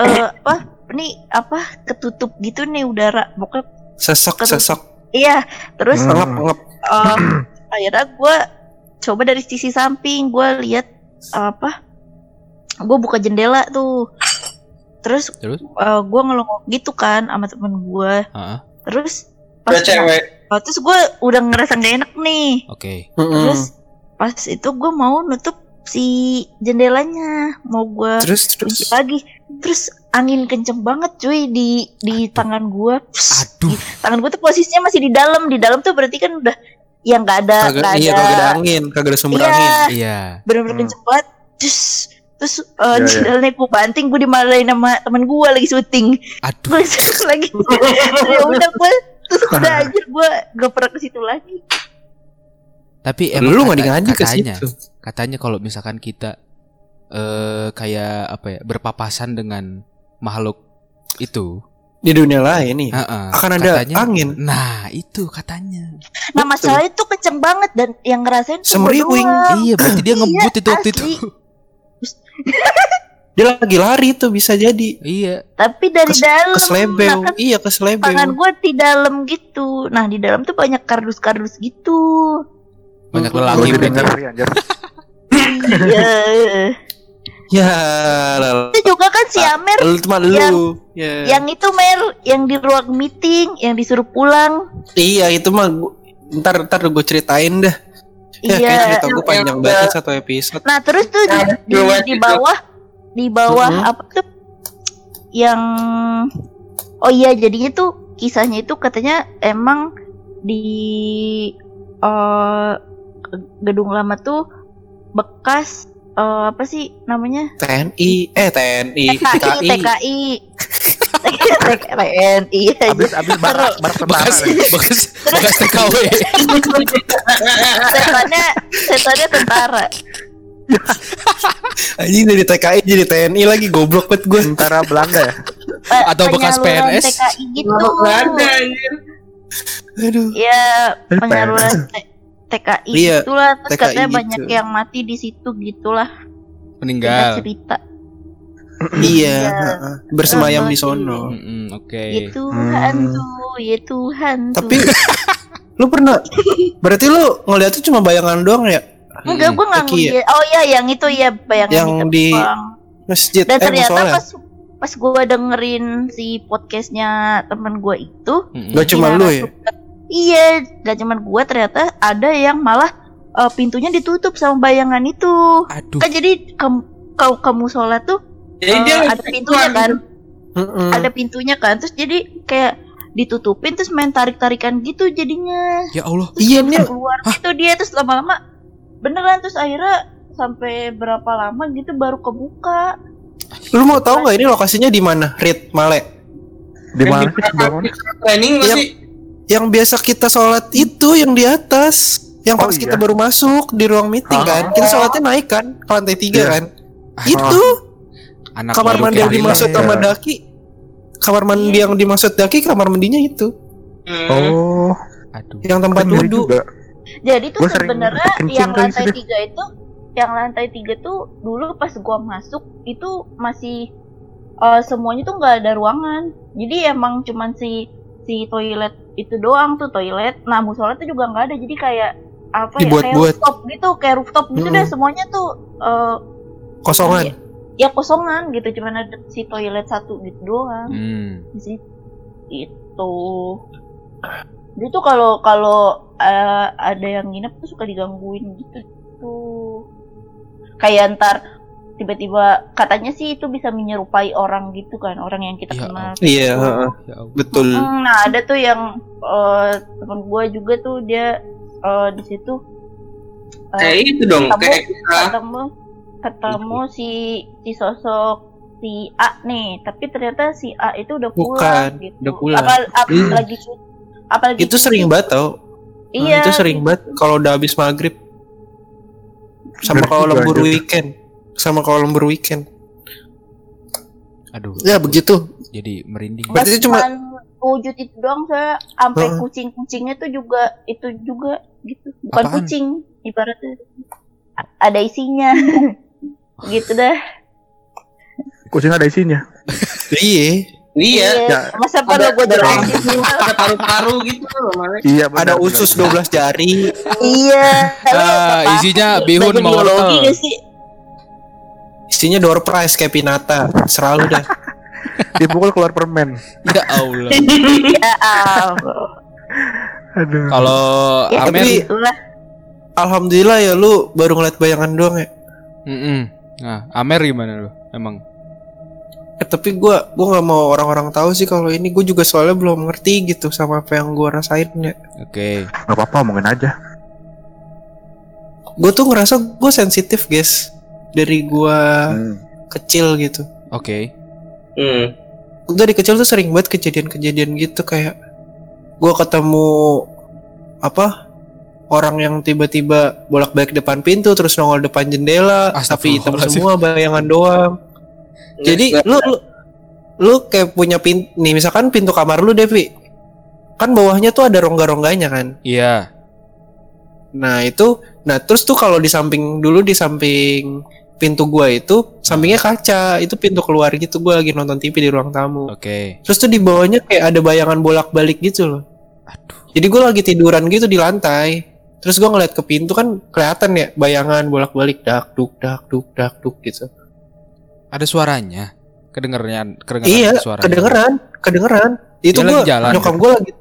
eh, apa ini apa ketutup gitu nih udara pokoknya Sesok, Ketutup. sesok. iya terus Hmm. Ngep, ngep. eh, akhirnya gue coba dari sisi samping gue lihat apa gue buka jendela tuh terus, Terus? gue ngelongok gitu kan sama temen gue Ah, terus Udah cewek. Oh, terus gue udah ngerasa gak enak nih. Oke. Mm-mm. Terus pas itu gue mau nutup si jendelanya, mau gue terus terus. lagi. Terus angin kenceng banget cuy di di tangan gue. Aduh. Tangan gue tuh posisinya masih di dalam. Di dalam tuh berarti kan udah yang nggak ada Kagak, iya ada. kagak ada angin, kagak ada sumber Iya, angin. Iya. bener-bener Hmm. kenceng banget. Terus terus uh, iya. jendelanya gue banting, gue dimarahin sama temen gue lagi syuting. Aduh. Gue lagi. ya udah gue terus udah aja gue gak pernah ke situ lagi. Tapi emang Lu nggak digaji ke katanya, situ. katanya kalau misalkan kita eh kayak apa ya berpapasan dengan makhluk itu, Di dunia lain nih. heeh, Akan ada katanya- angin. Nah itu katanya. Nah masalahnya tuh kenceng banget dan yang ngerasain Semeriwing. Iya berarti dia Iya, ngebut itu waktu itu. Dia lagi lari tuh bisa jadi. Iya. Tapi dari Kes- dalam. Ke slebeu. Nah, kan Iya, ke slebeu. tangan gue di dalam gitu. Nah di dalam tuh banyak kardus-kardus gitu. Banyak. Gue lelaki jadi berarti. ngeri anjir. Iya. Ya. Itu juga kan si Amer Lu cuma Yang- lu. Ya. yang itu Mer yang di ruang meeting yang disuruh pulang. Iya, itu mah gua- ntar ntar gue ceritain dah. Ya, iya. cerita gue panjang Yang banget satu episode. Nah terus tuh di, Nah, di, di itu. bawah di bawah Mhm. apa tuh yang oh iya jadinya tuh kisahnya itu katanya emang di eh gedung lama tuh bekas eh, apa sih namanya TNI, eh TNI, TKI TKI TNI Abis abis barak barak. Bekas bekas bekas TKW. setannya setannya tentara Anjing dari TKI jadi TNI lagi goblok banget gue. Tentara Belanda ya. Eh, Atau bekas PNS. TKI gitu anjir. Aduh. ya penyaluran TKI Iya, gitulah terus TKI katanya gitu. banyak yang mati di situ gitulah Meninggal. cerita Iya, Iya. heeh. bersemayam di sono. Oke. ya Tuhan Hmm. tuh ya Tuhan Tapi tuh lu pernah berarti lu ngeliatnya cuma bayangan doang ya? enggak gue nggak ya? ngeliat oh iya yang itu ya bayangan Yang di. Masjid dan eh ternyata musola. pas pas gue dengerin si podcastnya temen gue itu. Gak cuma lu ya? iya gak cuman gue ternyata ada yang malah eh, pintunya ditutup sama bayangan itu Aduh. kan jadi kamu kau kamu sholat tuh Jadi eh, dia ada pintunya kan Mm-mm. ada pintunya kan terus jadi kayak ditutupin terus main tarik tarikan gitu jadinya Ya Allah. terus Iya, Nia. keluar gitu dia terus lama-lama beneran terus akhirnya sampai berapa lama gitu baru kebuka Lu mau tahu nggak ini lokasinya di mana? Rit Male. Di mana? Training Yang-? Yang biasa kita sholat itu yang di atas. Yang Oh, pas iya. kita baru masuk di ruang meeting Ah. kan. Kita sholatnya naik kan ke lantai tiga Iya. kan. Itu Anak kamar mandi yang dimaksud Iya. sama Daki. Kamar mandi yang dimaksud Daki kamar mandinya itu. Hmm. Oh, Aduh. Yang tempat duduk. jadi tuh sebenarnya yang lantai tiga itu yang lantai tiga tuh dulu pas gua masuk itu masih eh, semuanya tuh nggak ada ruangan jadi emang cuman si si toilet itu doang tuh toilet nah musola tuh juga nggak ada jadi kayak apa ya kayak rooftop gitu kayak rooftop gitu Mm-mm. deh semuanya tuh eh, Kosongan. Ya kosongan gitu cuman ada si toilet satu gitu doang Hmm. di situ itu dia tuh kalau kalau eh, ada yang nginep tuh suka digangguin gitu tuh kayak ntar tiba-tiba katanya sih itu bisa menyerupai orang gitu kan orang yang kita Ya kenal Iya, gitu. heeh, Ya Allah. betul. Nah ada tuh yang eh, teman gue juga tuh dia eh, di situ eh, Kayak itu dong, ketemu kayak kita. ketemu ketemu si si sosok si A nih tapi ternyata si A itu udah pulang Bukan, gitu udah pulang. Apal, ap- Hmm. lagi syut- apalagi Itu sering banget tau. Nah, iya itu sering banget kalau udah habis maghrib. Sama kalau lembur weekend. Sama kalau lembur weekend. Aduh, Ya begitu. jadi merinding. Berarti cuma- wujud itu doang saya sampai Heeh. kucing-kucingnya tuh juga itu juga gitu bukan Apaan? kucing ibaratnya ada isinya gitu dah Kucing ada isinya. Iya. Iya, Ya. masa pada Ada- gue ada jelasin ada paru-paru gitu loh. Iya, Ada usus benar. 12 jari. iya Ah, isinya bihun mau wortel. Isinya door prize kayak pinata. Selalu dah. Dipukul keluar permen. Ya Allah. ya. Aduh. Kalau ya itulah Alhamdulillah ya lu baru ngeliat bayangan doang ya. Mm-mm. Nah, Amer gimana lu? Emang Eh, tapi gua gua nggak mau orang-orang tahu sih kalau ini gue juga soalnya belum ngerti gitu sama apa yang gua rasain ya. oke. Gak apa-apa, omongin aja. Gue tuh ngerasa gue sensitif guys dari gua Hmm. kecil gitu. Oke. Hmm. Gua dari kecil tuh sering banget kejadian-kejadian gitu kayak gua ketemu apa orang yang tiba-tiba bolak-balik depan pintu terus nongol depan jendela tapi hitam semua bayangan doang. Jadi lu, lu lu kayak punya pintu nih misalkan pintu kamar lu Devi kan bawahnya tuh ada rongga-rongganya kan. Iya. Nah itu, nah terus tuh kalau di samping dulu di samping pintu gua itu sampingnya kaca itu pintu keluar gitu gua lagi nonton TV di ruang tamu. Oke. Terus tuh di bawahnya kayak ada bayangan bolak-balik gitu loh. Aduh. Jadi gua lagi tiduran gitu di lantai. Terus gua ngeliat ke pintu kan kelihatan ya bayangan bolak-balik dak duk dak duk dak duk gitu. Ada suaranya. Kedengeran, kedengeran iya, suaranya. kedengeran, kedengeran. Itu jalan, nyokap gua lagi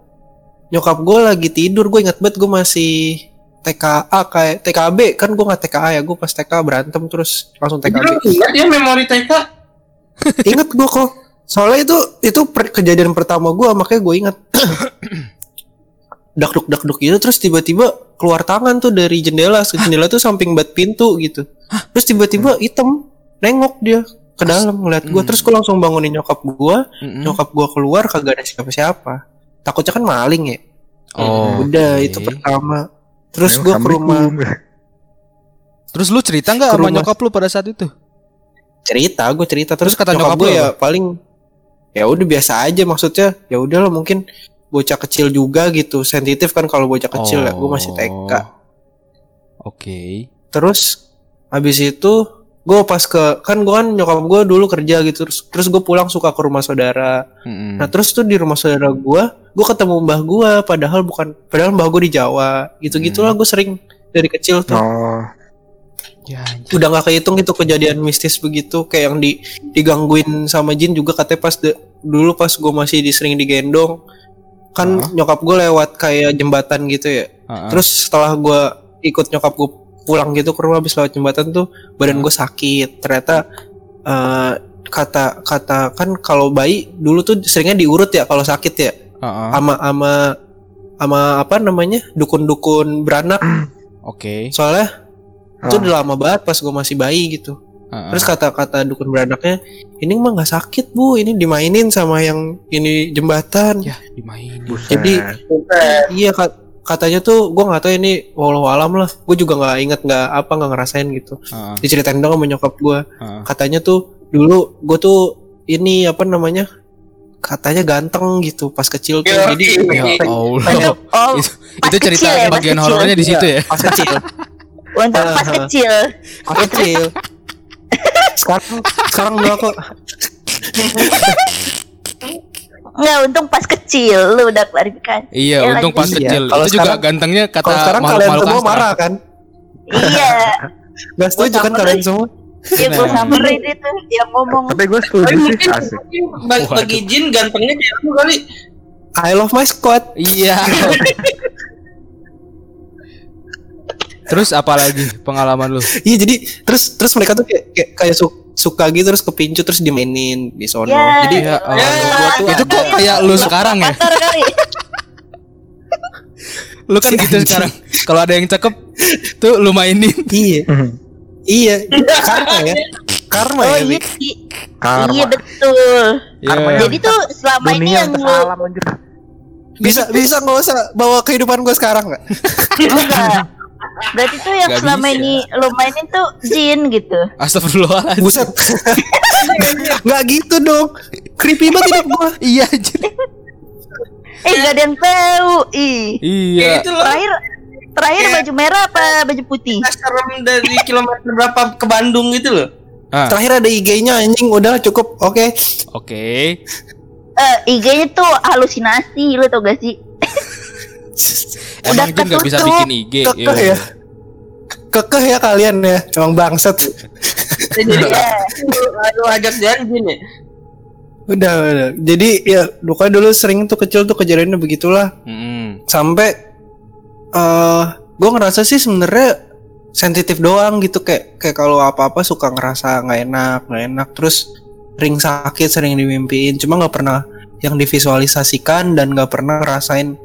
nyokap gua lagi tidur. Gue inget banget gua masih TKA kayak TKB kan gua nggak TKA ya gue pas TK berantem terus langsung TKB ingat ya memori TK? inget gua kok soalnya itu itu per- kejadian pertama gua makanya gue inget dak duk dak duk gitu terus tiba-tiba keluar tangan tuh dari jendela jendela tuh samping bat pintu gitu terus tiba-tiba hitam nengok dia ke dalam ngeliat gua Hmm. terus gua langsung bangunin nyokap gua Mm-mm. nyokap gua keluar kagak ada siapa-siapa takutnya kan maling ya Oh. udah oke. itu pertama terus gua ke rumah. Terus lu cerita nggak Ke sama nyokap lu pada saat itu? cerita gue cerita terus, Terus kata nyokap nyokap gue ya apa? paling ya udah biasa aja maksudnya ya udah lah mungkin bocah kecil juga gitu. Sensitif kan kalau bocah kecil ya. Gue masih TK Oh. Oke. terus habis itu gue pas ke kan gue kan nyokap gue dulu kerja gitu. Terus terus gue pulang suka ke rumah saudara. Mm-mm. nah terus tuh di rumah saudara gue gue ketemu mbah gue padahal bukan padahal mbah gue di Jawa. Gitu gitulah gue sering dari kecil tuh. Oh, Ya, anjir. udah nggak kehitung itu kejadian mistis begitu kayak yang di digangguin sama jin juga katanya pas de- dulu pas gue masih di, sering digendong kan Hah? nyokap gue lewat kayak jembatan gitu ya Ah-ah. terus setelah gue ikut nyokap gue pulang gitu ke rumah habis lewat jembatan tuh badan gue sakit ternyata eh, kata kata kan kalau bayi dulu tuh seringnya diurut ya kalau sakit ya Ah-ah. ama ama ama apa namanya dukun-dukun beranak Oke. soalnya itu Oh. udah lama banget pas gue masih bayi gitu Ah-ah. Terus kata-kata dukun beranaknya, ini mah nggak sakit bu, ini dimainin sama yang ini jembatan. ya dimainin. buset. Jadi iya kat- katanya tuh gue nggak tahu ini walau alam lah, gue juga nggak inget nggak apa nggak ngerasain gitu. Ah-ah. Diceritain dong sama nyokap gue, Ah-ah. katanya tuh dulu gue tuh ini apa namanya, katanya ganteng gitu pas kecil tuh. Jadi Ya Allah. Oh, Itu- Itu cerita kecil ya, bagian horornya di situ ya. pas kecil, untuk pas kecil. pas kecil. Sekarang sekarang udah kok. Nggak, untung pas kecil lu udah klarifikasi. Iya, Ya, untung lanjut. pas Iya, kecil. kalau Itu juga sekarang- gantengnya kata Kalau sekarang kalian semua astral. marah kan? iya. Gak setuju kan kalian semua? Ya gue samperin itu dia ngomong Tapi gue setuju sih mungkin asik. bagi Jin gantengnya kayak lu kali. I love my squad. Iya. Terus apa lagi pengalaman lu? Iya jadi terus terus mereka tuh kayak kayak, kayak su- suka gitu terus kepincut terus dimainin di sono. Ya. Jadi Ya, Ya, Allah. tuh itu kok kayak lu sekarang ya? Lu kan gitu sekarang. Kalau ada yang cakep tuh lu mainin. iya iya karma ya karma Oh ya. iya Karma. Iya betul Karma Iya. yang Jadi tuh selama ini yang lu alam. Bisa bisa nggak usah bawa kehidupan gue sekarang nggak? Berarti tuh yang Nggak selama bisa. ini lu mainin tuh jin gitu Astagfirullahaladzim. Buset. Nggak gitu dong. Creepy banget hidup gue. Iya anjir. Eh gak ada yang tahu Ih Iya. Itu loh. Terakhir Terakhir Kayak- baju merah apa baju putih? serem dari kilometer berapa ke Bandung gitu loh. Ah, Terakhir ada IG-nya anjing udah cukup. Oke. Oke. Eh, IG-nya tuh halusinasi, lu tau gak sih? Udah Emang Jin nggak bisa bikin IG. Kekeh Iya. ya. Kekeh ya kalian ya. Emang bangsat. Jadi Iya. lu ajak jalan ya. Udah, udah. Jadi ya Duka dulu sering tuh kecil tuh kejadiannya begitulah. Mm-mm. Sampai eh gue ngerasa sih sebenarnya sensitif doang gitu kayak kayak kalau apa-apa suka ngerasa nggak enak nggak enak terus sering sakit sering dimimpiin cuma nggak pernah yang divisualisasikan dan nggak pernah ngerasain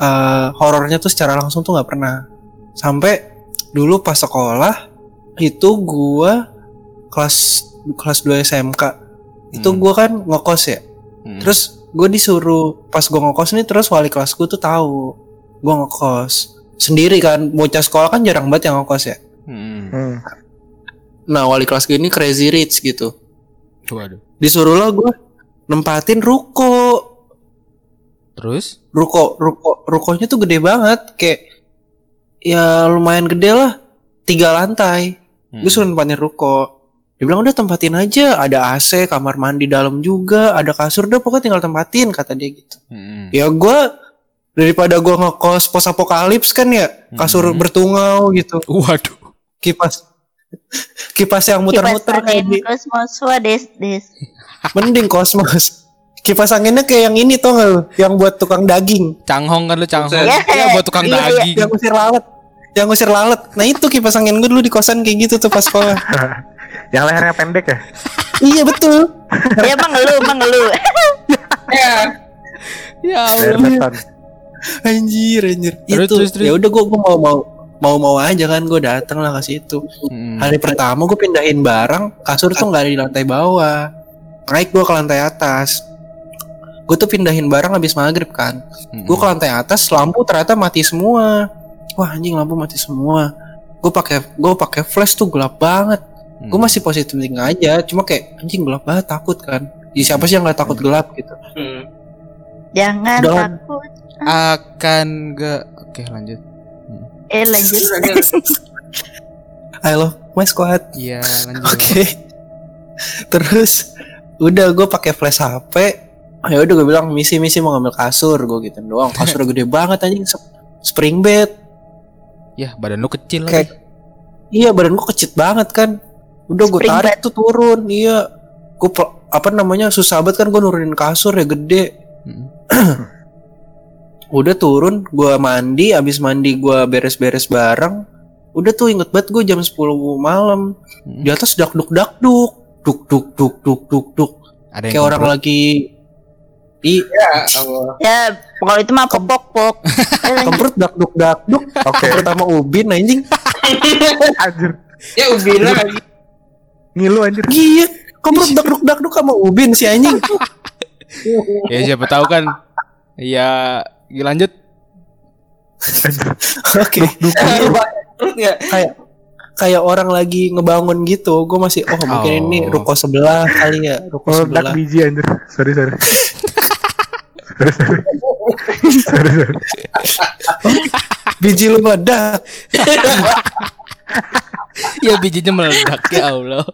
eh horornya tuh secara langsung tuh nggak pernah sampai dulu pas sekolah itu gua kelas kelas 2 SMK itu Hmm. gua kan ngekos ya Mm. Terus gue disuruh pas gue ngekos nih terus wali kelas gue tuh tahu gue ngekos sendiri kan bocah sekolah kan jarang banget yang ngekos ya. Mm-mm. Hmm. Nah wali kelas gue ini crazy rich gitu. Waduh. Disuruh lah gue nempatin ruko, Terus? ruko, ruko, rukonya tuh gede banget kayak ya lumayan gede lah tiga lantai. Mm. Gue suruh nempatin ruko. Dia bilang udah tempatin aja, ada AC, kamar mandi dalam juga, ada kasur, udah pokoknya tinggal tempatin kata dia gitu. Mm-mm. ya gua daripada gua ngekos pos apokalips kan ya kasur Mhm. bertungau gitu Waduh. kipas kipas yang muter-muter kayak di kosmos wades des. mending kosmos kipas anginnya kayak yang ini tau gak lu yang buat tukang daging Canghong kan lu canghong. Iya. Ya buat tukang Iya, iya. daging. yang usir lalat yang usir lalat nah itu kipas angin gue dulu di kosan kayak gitu tuh pas sekolah Yang lehernya pendek ya? iya betul Ya emang lu, emang lu. Ya. Ya Allah. anjir anjir Terus, itu terus, terus. ya udah gua, gua mau mau mau mau aja kan gue dateng lah ke situ Mm. Hari pertama gue pindahin barang, kasur tuh nggak ada di lantai bawah. Naik gue ke lantai atas. Gue tuh pindahin barang habis maghrib kan. Mm-mm. Gue ke lantai atas, lampu ternyata mati semua. Wah anjing lampu mati semua. Gue pakai gue pakai flash tuh gelap banget. Mm. Gue masih positif thinking aja, cuma kayak anjing gelap banget takut kan. Ya, siapa sih yang nggak takut gelap gitu? Hmm. Jangan takut. akan gak Oke lanjut. Eh lanjut. I love my squad. Iya lanjut. Oke. Terus udah gue pakai flash HP. Ya udah gue bilang misi misi mau ngambil kasur gue gitu doang. Kasur gede banget anjing spring bed. Ya badan lu kecil Kayak- lagi. Iya badan gue kecil banget kan. Udah gue tarik tuh turun. Iya. Gue apa namanya susah banget kan gue nurunin kasur ya gede. Mm. Udah turun, gue mandi, abis mandi gue beres-beres barang. Udah tuh inget banget gue jam 10 malam. Mm. Di atas dak duk dak duk, duk duk duk duk duk duk. Kayak orang lagi i Ya Allah. Ya, kalau itu mah pok pok. Lanjut. kemprut dak duk dak duk. Oke. Pertama ubin anjing. Anjir. Ya Ubina lagi. Ngilu anjir. Iya, kemprut dak duk dak duk sama ubin si anjing. Ya siapa tahu kan. Ya lanjut. Oke. Perut nggak? Kayak kayak orang lagi ngebangun gitu. Gue masih oh mungkin ini Oh. ruko sebelah kali ya, ruko Meledak sebelah. biji anjir. Sorry sorry. sorry sorry. sorry sorry. Biji lu meledak. Ya bijinya meledak ya Allah.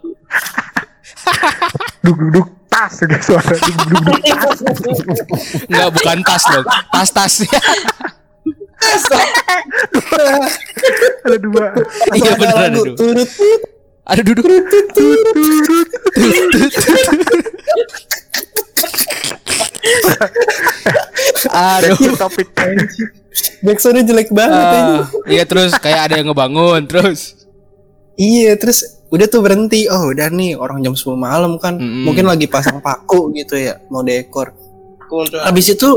Duk duk duk tas gitu suara. Duk duk duk tas. Enggak bukan tas dong. Tas-tas. Ada dua. Iya Ada beneran lagu, itu. turut, turut. Ada duduk. Aduh. topik Backsoundnya jelek banget ini. Ah, iya terus kayak ada yang ngebangun terus. Iya, terus udah tuh berhenti. Oh, udah nih orang jam 10 malam kan. Mm-mm. Mungkin lagi pasang paku gitu ya, mau dekor. Untuk Habis itu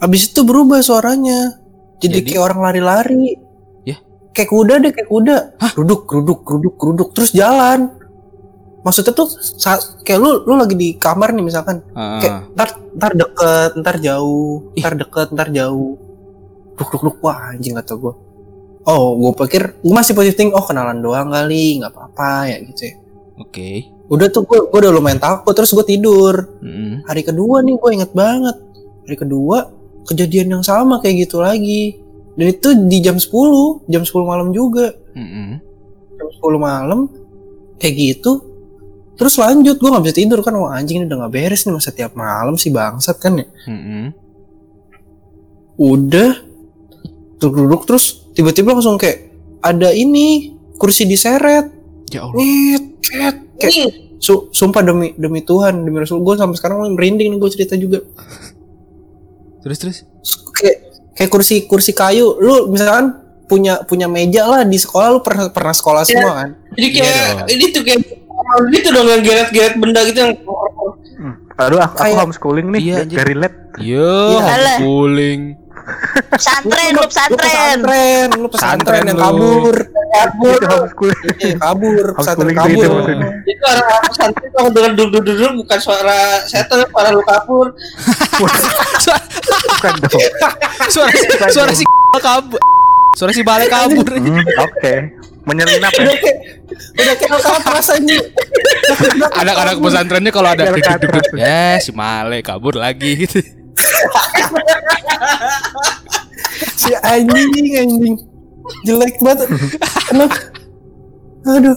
habis itu berubah suaranya. Jadi, Jadi? kayak orang lari-lari. Ya? Kayak kuda deh, kayak kuda. Geruduk, geruduk, geruduk, geruduk terus jalan. Maksudnya tuh saat, kayak lu lu lagi di kamar nih misalkan. Ah, Kayak ntar ntar deket, ntar jauh, ntar deket, ntar jauh. Duk duk duk wah anjing kata gue. Oh, gue pikir gue masih positif thinking, oh kenalan doang kali, nggak apa-apa ya gitu ya. Oke. Udah tuh gue gue udah lumayan takut terus gue tidur. Mm-mm. Hari kedua nih gue inget banget. Hari kedua kejadian yang sama kayak gitu lagi. Dan itu di jam 10, jam 10 malam juga. Mm-mm. Jam 10 malam kayak gitu. Terus lanjut gue nggak bisa tidur kan wah anjing ini udah nggak beres nih masa tiap malam sih bangsat kan ya. Mm-mm. udah duduk terus tiba-tiba langsung kayak ada ini kursi diseret Ya Allah. Nyet, ket, kayak su- sumpah demi demi Tuhan demi Rasul gue sampai sekarang merinding nih gue cerita juga Terus terus. Kayak kayak kursi kursi kayu lu misalkan punya punya meja lah di sekolah lu pernah pernah sekolah Iya. semua kan Jadi kayak Iya dong. ini tuh kayak gitu dong yang geret-geret benda gitu yang Aduh, aku, aku homeschooling nih, Iya, dari lab. Yo, Iya. homeschooling. Pesantren, lu lu pesantren. pesantren lu pesantren yang kabur kabur Itu homeschooling. Iya, kabur pesantren kabur itu itu orang pesantren kalau dengan duduk duduk bukan suara setan suara lu Suara Bukan dong. suara, suara si kabur. Suara si balik kabur. Hmm, Oke. Menyelinap ya. udah kayak kapas aja Anak-anak pesantrennya kalau ada Biar duduk duduk ya si Male kabur lagi gitu. si anjing anjing. Jelek banget. Aduh.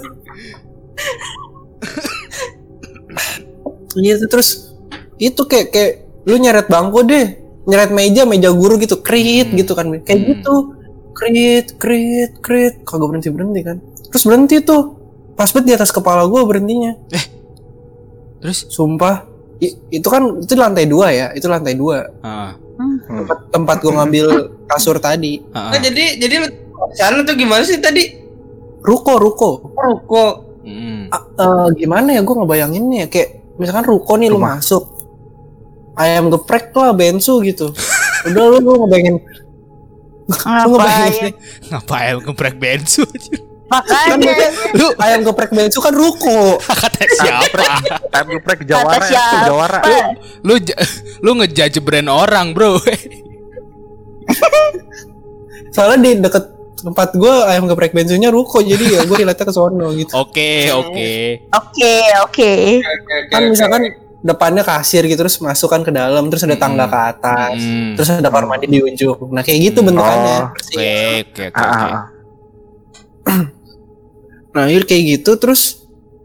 Iya tuh, terus itu kayak kayak lu nyeret bangku deh. Nyeret meja meja guru gitu. Krit Hmm. gitu kan. Kayak Hmm. gitu krit krit krit. Kagak berhenti berhenti kan. Terus berhenti tuh. Pas banget di atas kepala gua berhentinya. Terus? Sumpah. I- itu kan itu lantai dua ya? Itu lantai dua. Ah, tempat, tempat gua ngambil kasur tadi. Ah, nah, jadi jadi lu sana tuh gimana sih tadi? Ruko ruko. Ruko. Mm. Ah, eh, gimana ya? Gue ngebayanginnya. Kayak misalkan ruko nih lu Rumah. masuk. Ayam geprek lah bensu gitu. Udah lu lu lu ngebayangin Ngapain? Ngapain geprek bensu? Makanya Lu ayam geprek bensu kan ruko kata siapa? Time geprek Jawara Kata ya, siapa? Jawara. lu ja- lu ngejudge brand orang, Bro. soalnya di deket tempat gue ayam geprek bensunya ruko jadi ya gue relate ke sono gitu Oke, oke. Oke, oke. kan misalkan depannya kasir gitu terus masukkan ke dalam terus ada tangga Hmm. ke atas Mm. terus ada kamar mandi di ujung nah kayak gitu Hmm. bentukannya Oh, Oke, oke, oke. Ah, ah, ah. Nah, akhir kayak gitu terus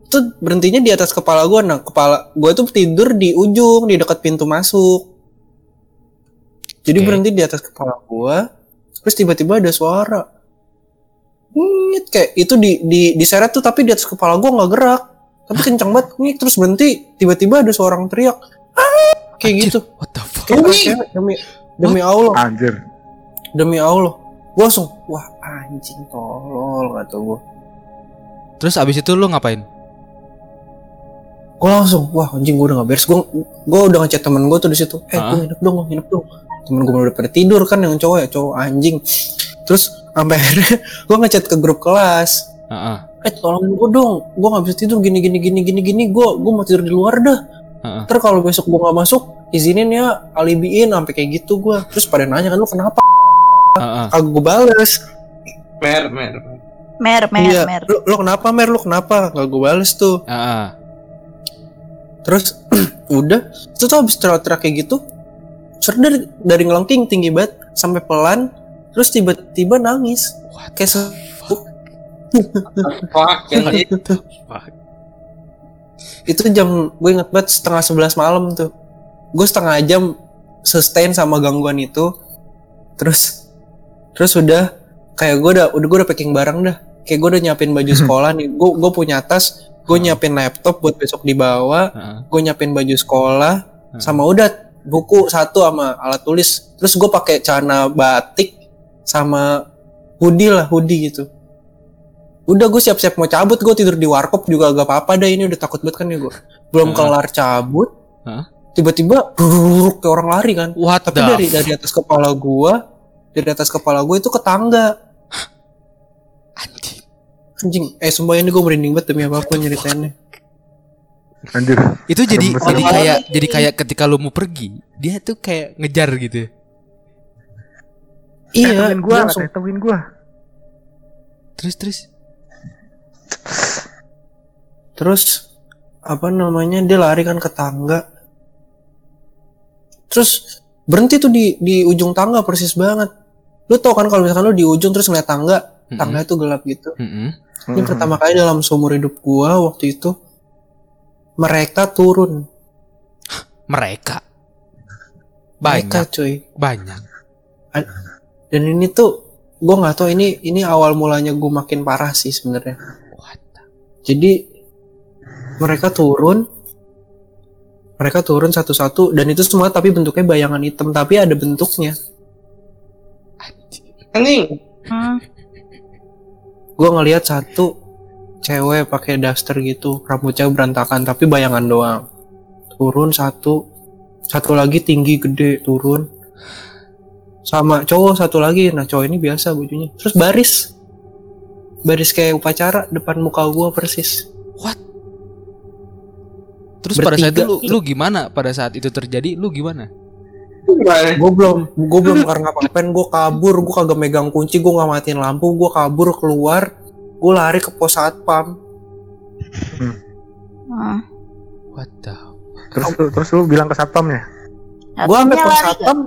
tuh berhentinya di atas kepala gua. Nah, kepala gua tuh tidur di ujung, di dekat pintu masuk. Jadi Oke. berhenti di atas kepala gua. Terus tiba-tiba ada suara. Ngit kayak itu di di diseret tuh tapi di atas kepala gua nggak gerak. Tapi kencang banget ngit terus berhenti. Tiba-tiba ada seorang teriak. "Ah!" Kayak Anjir, gitu. What the fuck? Kayak demi demi Allah, Anjir. demi Allah. Gua langsung, wah anjing tolol kata gua. Terus abis itu lu ngapain? gue langsung wah anjing gue udah gak beres gue gue udah ngechat temen gue tuh di situ eh gue nginep dong gue nginep dong temen gue udah pada tidur kan yang cowok ya cowok anjing terus sampai akhirnya gue ngechat ke grup kelas Heeh. Eh tolongin gue dong. Gue gak bisa tidur. Gini gini gini gini gini. Gue gue mau tidur di luar dah. Heeh. ntar kalau besok gue gak masuk izinin ya alibiin sampai kayak gitu gue terus pada nanya kan lu kenapa? Heeh. kagak gue bales. Mer mer. Mer, mer, iya. mer. lu, lu kenapa mer? Lu kenapa? Gak gue bales tuh. Heeh. Terus udah, itu tuh habis teriak-teriak kayak gitu, terus dari, dari ngelengking tinggi banget sampai pelan, terus tiba-tiba nangis. What Kayak se- fuck yang itu fuck? itu jam gue inget banget setengah sebelas malam tuh. Gue setengah jam sustain sama gangguan itu. Terus terus udah kayak gue udah udah gue udah packing barang dah. kayak gue udah nyiapin baju sekolah nih gue gue punya tas gue nyiapin laptop buat besok dibawa Heeh. gue nyiapin baju sekolah sama udah buku satu sama alat tulis terus gue pakai celana batik sama hoodie lah hoodie gitu udah gue siap-siap mau cabut. Gue tidur di warkop juga gak apa-apa dah. Ini udah takut banget kan ya gue belum kelar cabut. Hah? tiba-tiba brrrr, kayak orang lari kan. What tapi the dari dari atas kepala gua dari atas kepala gua itu ke tangga. Anjing. anjing. Eh sumpah ini gue merinding banget demi apa pun nyeritainnya. Anjir. Itu jadi Serem jadi kayak jadi kayak ketika lu mau pergi, dia tuh kayak ngejar gitu. Eh, iya temuin gua, langsung temuin gua. Terus terus terus apa namanya dia lari kan ke tangga. Terus berhenti tuh di di ujung tangga persis banget. Lu tau kan kalau misalkan lu di ujung terus ngeliat tangga Mm-mm. tangga itu gelap gitu. Mm-mm. ini pertama kali dalam seumur hidup gua waktu itu mereka turun. Mereka? Mereka banyak? cuy. Banyak. dan ini tuh gue nggak tahu ini ini awal mulanya gue makin parah sih sebenarnya. Jadi mereka turun. Mereka turun satu-satu. Dan itu semua tapi bentuknya bayangan hitam. Tapi ada bentuknya. Anjing. Hmm. gue ngelihat satu cewek pakai daster gitu. Rambutnya berantakan tapi bayangan doang. Turun satu. Satu lagi tinggi gede turun. Sama cowok satu lagi. Nah cowok ini biasa bajunya. Terus baris. Baris kayak upacara depan muka gua persis. What? Terus pada saat itu Bertiga. lu, lu gimana? Pada saat itu terjadi lu gimana? Gue belum gue belum karena ngapain gue kabur gue kagak megang kunci gue nggak matiin lampu gue kabur keluar gue lari ke pos satpam Hmm. What the Terus lu, terus lu bilang ke satpamnya. gue sampai Katanya pos satpam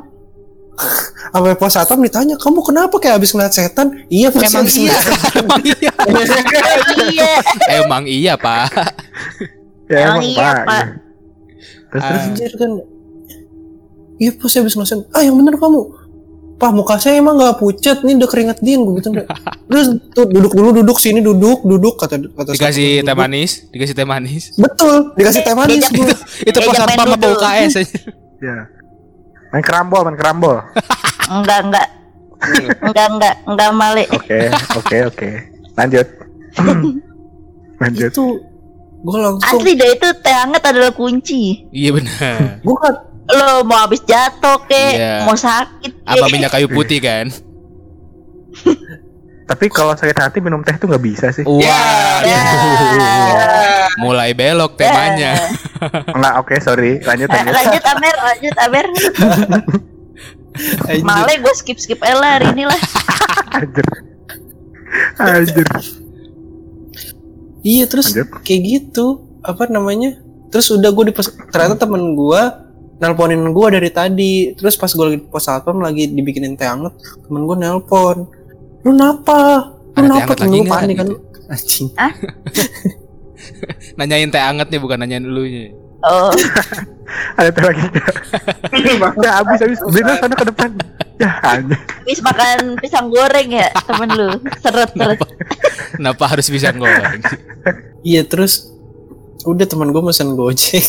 sampai pos satpam ditanya kamu kenapa kayak habis ngeliat setan iya pasti Emang habis iya. Emang iya. nggak? iya. Emang iya, Pak. Ya Emang iya, Pak. Pak. Terus Ah. terus anjir kan iya pasti habis ngeliat setan ah yang bener kamu Pak muka saya emang nggak pucat nih udah keringet din gue gitu terus tuh duduk dulu duduk sini duduk duduk kata kata Dikasih teh duduk. manis, dikasih teh manis. betul dikasih teh manis Diajak gua. Itu Diajak pas satpam apa. UKS aja. ya. Main kerambol, main kerambol. Enggak, enggak. Enggak, enggak, enggak male. Oke, oke, oke. Lanjut. Lanjut. itu gue langsung Asli deh itu teh hangat adalah kunci. Iya benar. gue kan Lo mau habis jatuh ke, Iya. mau sakit ke. Apa minyak kayu putih kan? Tapi kalau sakit hati minum teh tuh nggak bisa sih. Wah. Ya. Mulai belok temanya. Enggak, oke, sorry. Lanjut lanjut. lanjut Amer, lanjut Amer. Male gue skip skip lah hari ini lah. Anjir. Anjir. Iya terus Lanjut. kayak gitu apa namanya? Terus udah gue di pos ternyata temen gue nelponin gue dari tadi. Terus pas gue lagi di pos satpam lagi dibikinin teh hangat, temen gue nelpon. Lu napa? Lu napa? hangat Temen gue panik kan. gitu? Anjing. Nanyain teh anget nih bukan nanyain elunya. Oh, Ada teh lagi. Udah habis habis. Beli sana ke depan. Ya, anjir. habis makan pisang goreng ya temen lu. Seret seret. Kenapa harus bisa goreng? Iya terus udah temen gue mesen gojek.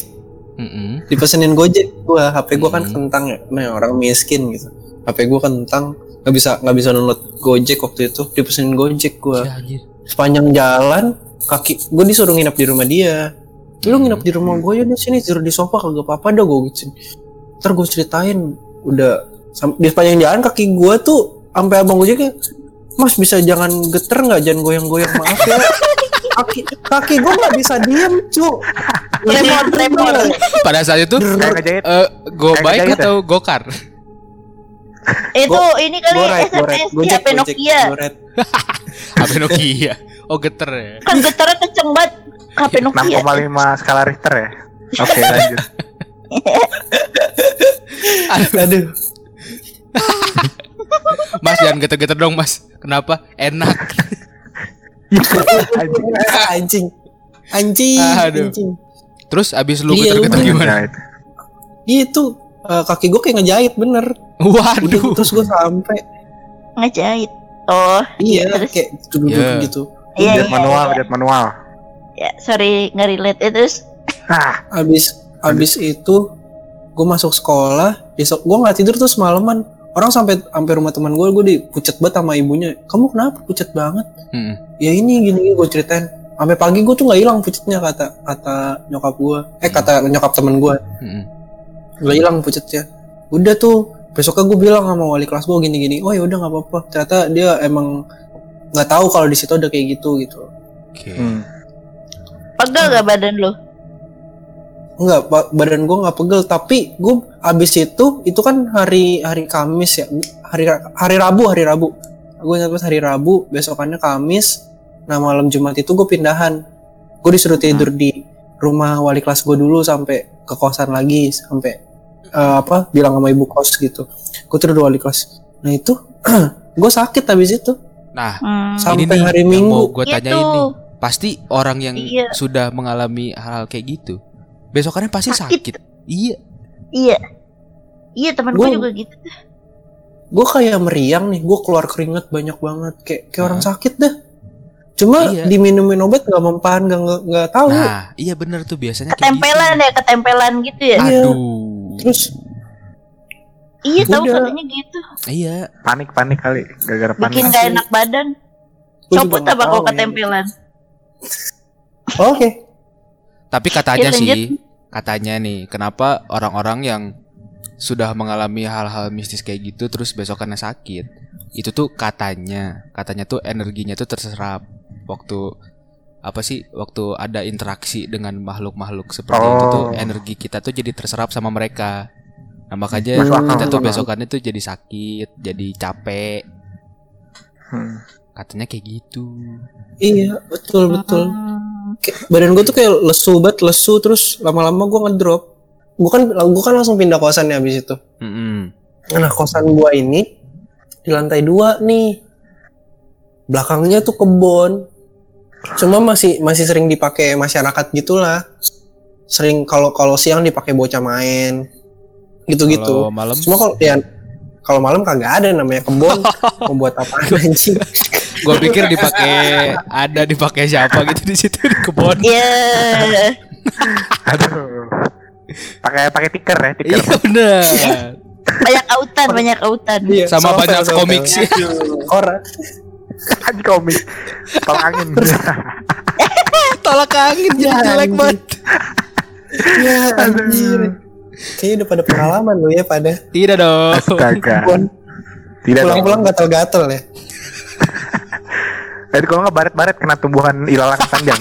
Mm-mm. Dipesenin gojek gue, HP gue kan kentang ya, nah, orang miskin gitu. HP gue kentang, nggak bisa nggak bisa download gojek waktu itu. Dipesenin gojek gue. Ya, anjir. sepanjang jalan kaki gue disuruh nginep di rumah dia lu Hmm. nginep di rumah gue ya di sini tidur di sofa kagak apa-apa dah gue gitu ntar gue ceritain udah di sepanjang jalan kaki gue tuh sampai abang gue kayak mas bisa jangan geter nggak jangan goyang-goyang maaf ya kaki kaki gue nggak bisa diem cu Tremor, tremor. Pada saat itu eh go Kayak bike ngejahit ya? atau gokar? Itu Go- ini kali gue gue red SMS gue HP Nokia. gue HP Nokia. Oh geter ya. Kan getarnya kenceng banget. HP Nokia. 6,5 skala Richter ya. Oke, lanjut. aduh Mas jangan geter-geter dong mas. Kenapa? Enak. Anjir. anjing anjing Aduh. anjing Terus abis lu Iya, geter-geter gimana? Ngejahit. itu eh, kaki gue kayak ngejahit bener Waduh. udah terus gue sampai Ngejahit. Oh, Iya, terus? kayak duduk Iya. gitu. Iya, iya, manual, iya. lihat manual. Ya, sorry nggak relate. Ya, terus Ah, Abis abis itu gue masuk sekolah, besok gue nggak tidur tuh semalaman. Orang sampai sampai rumah teman gue, gue dipucet banget sama ibunya. Kamu kenapa pucet banget? Mm-mm. Ya ini gini gue ceritain. Sampai pagi gue tuh nggak hilang pucetnya kata kata nyokap gue. Eh kata nyokap temen gue. Nggak hilang pucetnya. Udah tuh besoknya gue bilang sama wali kelas gue gini-gini. Oh ya udah nggak apa-apa. Ternyata dia emang nggak tahu kalau di situ ada kayak gitu gitu. Oke. hmm. Pegel gak badan lo? Enggak, ba- badan gue nggak pegel, tapi gue abis itu itu kan hari hari Kamis ya, hari hari Rabu hari Rabu. Gue ingat pas hari Rabu, besokannya Kamis. Nah malam Jumat itu gue pindahan. Gue disuruh tidur di rumah wali kelas gue dulu sampai ke kosan lagi sampai eh, apa bilang sama ibu kos gitu. Gue tidur di wali kelas. Nah itu gue sakit habis itu Nah, Hmm. sampai ini nih hari Minggu. mau gue Iya tanyain tuh. Pasti orang yang Iya. sudah mengalami hal kayak gitu, besokannya pasti Sakit. sakit. Iya. Iya. Iya teman gue juga gitu. gue kayak meriang nih gue keluar keringet banyak banget kayak kayak orang Hah? sakit dah cuma Iya. diminumin obat nggak mempan nggak nggak- tahu Nah, iya bener tuh biasanya kayak Ketempelan gitu. ya, ketempelan gitu ya. Iya. Aduh. terus Iya tahu katanya gitu. Iya. panik panik kali, gara-gara panik. Bikin gak enak badan. Copot apa kalau ya. Ketempelan? oke Tapi katanya lanjut. sih, katanya nih, kenapa orang-orang yang sudah mengalami hal-hal mistis kayak gitu terus besokannya sakit. Itu tuh katanya, katanya tuh energinya tuh terserap waktu apa sih waktu ada interaksi dengan makhluk-makhluk seperti itu tuh Oh. energi kita tuh jadi terserap sama mereka. Nah makanya kita tuh besokannya tuh jadi sakit, jadi capek. Hmm. Katanya kayak gitu. iya betul betul. Hmm. Kayak badan gue tuh kayak lesu banget lesu terus lama-lama gue ngedrop. Gue kan gue kan langsung pindah kosan ya abis itu. Mm-mm. nah kosan gue ini di lantai dua nih. Belakangnya tuh kebun cuma masih masih sering dipakai masyarakat gitulah. Sering kalau kalau siang dipakai bocah main. Gitu-gitu. Malam? Cuma kalau ya kalau malam kagak ada namanya kebun mau buat apa anjing. Gua pikir dipakai ada dipakai siapa gitu di situ di kebun. Iya. Aduh. Pakai pakai tiker ya, tiker. Iya benar. Banyak autan, banyak autan. Iya, Sama sovel, banyak sovel. komik sih. Orang Aji komik. Tolak angin. Tolak angin jadi Ya, jelek banget. ya anjir. Kayaknya udah pada pengalaman lo ya pada Tidak dong. Astaga. Tidak pulang-pulang gatal-gatal ya. Jadi kalau nggak baret-baret kena tumbuhan ilalang panjang.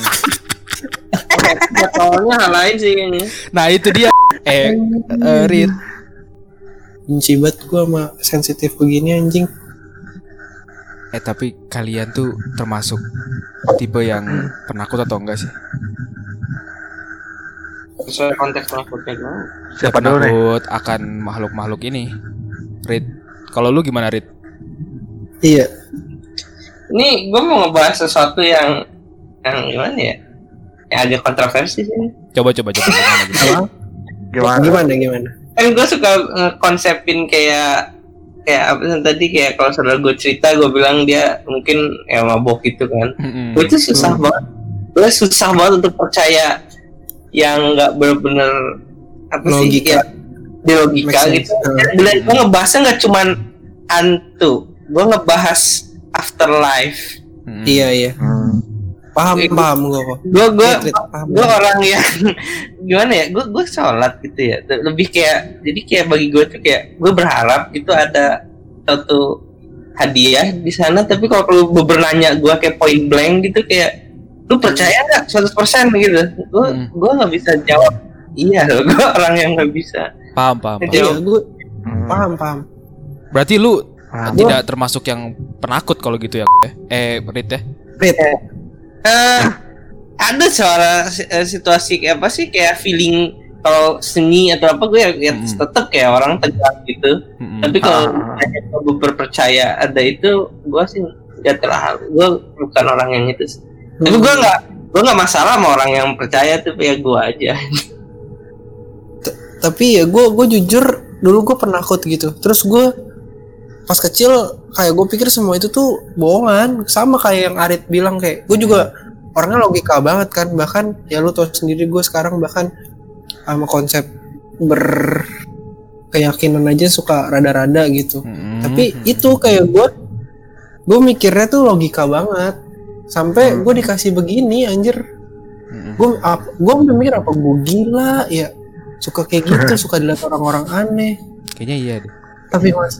Botolnya hal lain sih kayaknya. Nah itu dia. Eh, eh, Rit. Benci banget gua sama sensitif begini anjing. Eh tapi kalian tuh termasuk tipe yang penakut atau enggak sih? Sesuai konteks penakutnya gimana? Siapa dulu nih? penakut akan makhluk-makhluk ini. Rit. Kalau lu gimana Rit? Iya. Ini gue mau ngebahas sesuatu yang yang gimana ya? Yang agak kontroversi sih. Coba coba coba gimana gitu. Apa? Gimana? Gimana gimana? Kan gue suka konsepin kayak kayak apa sih tadi kayak kalau saudara gue cerita gue bilang dia mungkin ya mabok gitu kan. Mm-mm. Gue tuh susah banget. Gue susah banget untuk percaya yang nggak bener-bener apa sih Logika. ya, di logika gitu. Hmm. Dan gue ngebahasnya nggak cuman hantu, gue ngebahas afterlife. Mm-mm. Iya iya. Hmm. Paham Iya, paham gua kok. Gue gue gue orang yang gimana ya gue gue sholat gitu ya lebih kayak jadi kayak bagi gue tuh kayak gue berharap itu ada suatu hadiah di sana tapi kalau lu bernanya gue kayak point blank gitu kayak lu percaya nggak 100% gitu gue Hmm. gue nggak bisa jawab iya loh gue orang yang nggak bisa Paham paham. paham. Iya, gua Hmm. paham paham. Berarti lu Paham. tidak termasuk yang penakut kalau gitu ya? Eh, Rit ya? Rit, Eh, ada suara eh, situasi kayak apa sih kayak feeling kalau seni atau apa gue ya, ya Hmm. tetap kayak orang tegang gitu Mm-mm. tapi kalau Ah. berpercaya ada itu gue sih gak terlalu gue bukan orang yang itu sih. tapi gue nggak gue nggak masalah sama orang yang percaya tuh ya gue aja tapi ya gue gue jujur dulu gue penakut gitu terus gue pas kecil kayak gue pikir semua itu tuh bohongan. Sama kayak yang Arit bilang kayak gue juga orangnya logika banget kan. Bahkan ya lu tau sendiri gue sekarang bahkan sama konsep berkeyakinan aja suka rada-rada gitu. Mm-mm. tapi itu kayak gue gue mikirnya tuh logika banget. Sampai Hmm. gue dikasih begini anjir. Mm-mm. gue gue udah mikir apa gue gila? Ya suka kayak gitu suka dilihat orang-orang aneh. Kayaknya iya deh. Tapi mas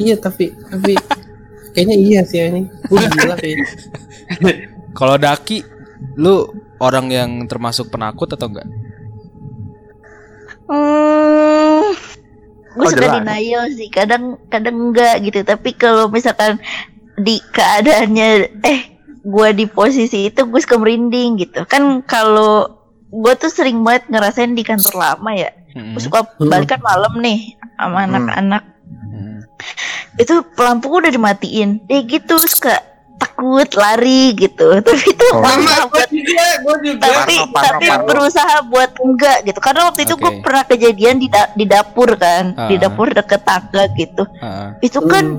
iya tapi tapi kayaknya iya sih ini gue gila kayaknya kalau Daki lu orang yang termasuk penakut atau enggak Hmm, gue Oh, suka jelas. denial sih. Kadang kadang enggak gitu. Tapi kalau misalkan di keadaannya eh gue di posisi itu gue suka merinding gitu. Kan kalau gue tuh sering banget ngerasain di kantor lama ya. Gue suka balik kan malam nih sama Hmm. anak-anak. Mm. Itu lampu udah dimatiin. Eh gitu suka takut lari gitu. Tapi itu Oh. Sama gue buat juga, gue juga. tapi Parno, parno, tapi parno. berusaha buat enggak gitu karena waktu itu gue Oke. pernah kejadian di da- di dapur kan di Ah. dapur deket tangga gitu Ah, itu kan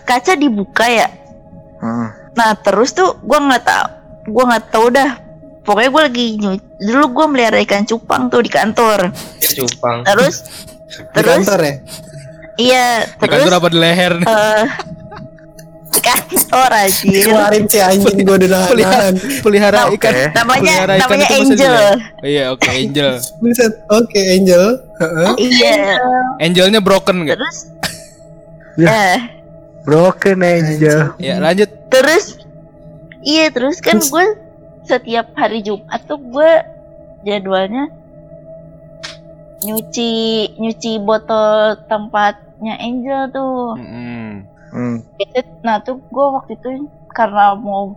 kaca dibuka ya Hmm. nah terus tuh gue nggak tahu gue nggak tahu dah pokoknya gue lagi nyu- dulu gue melihara ikan cupang tuh di kantor Cupang. terus di terus kantor ya iya di terus kantor apa di leher? nih? eh di kantor aja keluarin si anjing gue udah nahan pelihara Nah, ikan. namanya pelihara ikan namanya Angel di leher. iya oke Angel. Oke Angel. Heeh. iya. Angelnya broken nggak? Terus? Ya. eh. Broken Angel. ya lanjut. Terus? Iya terus kan gue setiap hari Jumat tuh gue jadwalnya nyuci nyuci botol tempatnya Angel tuh Mm-mm. Hmm. Itu- nah tuh gue waktu itu karena mau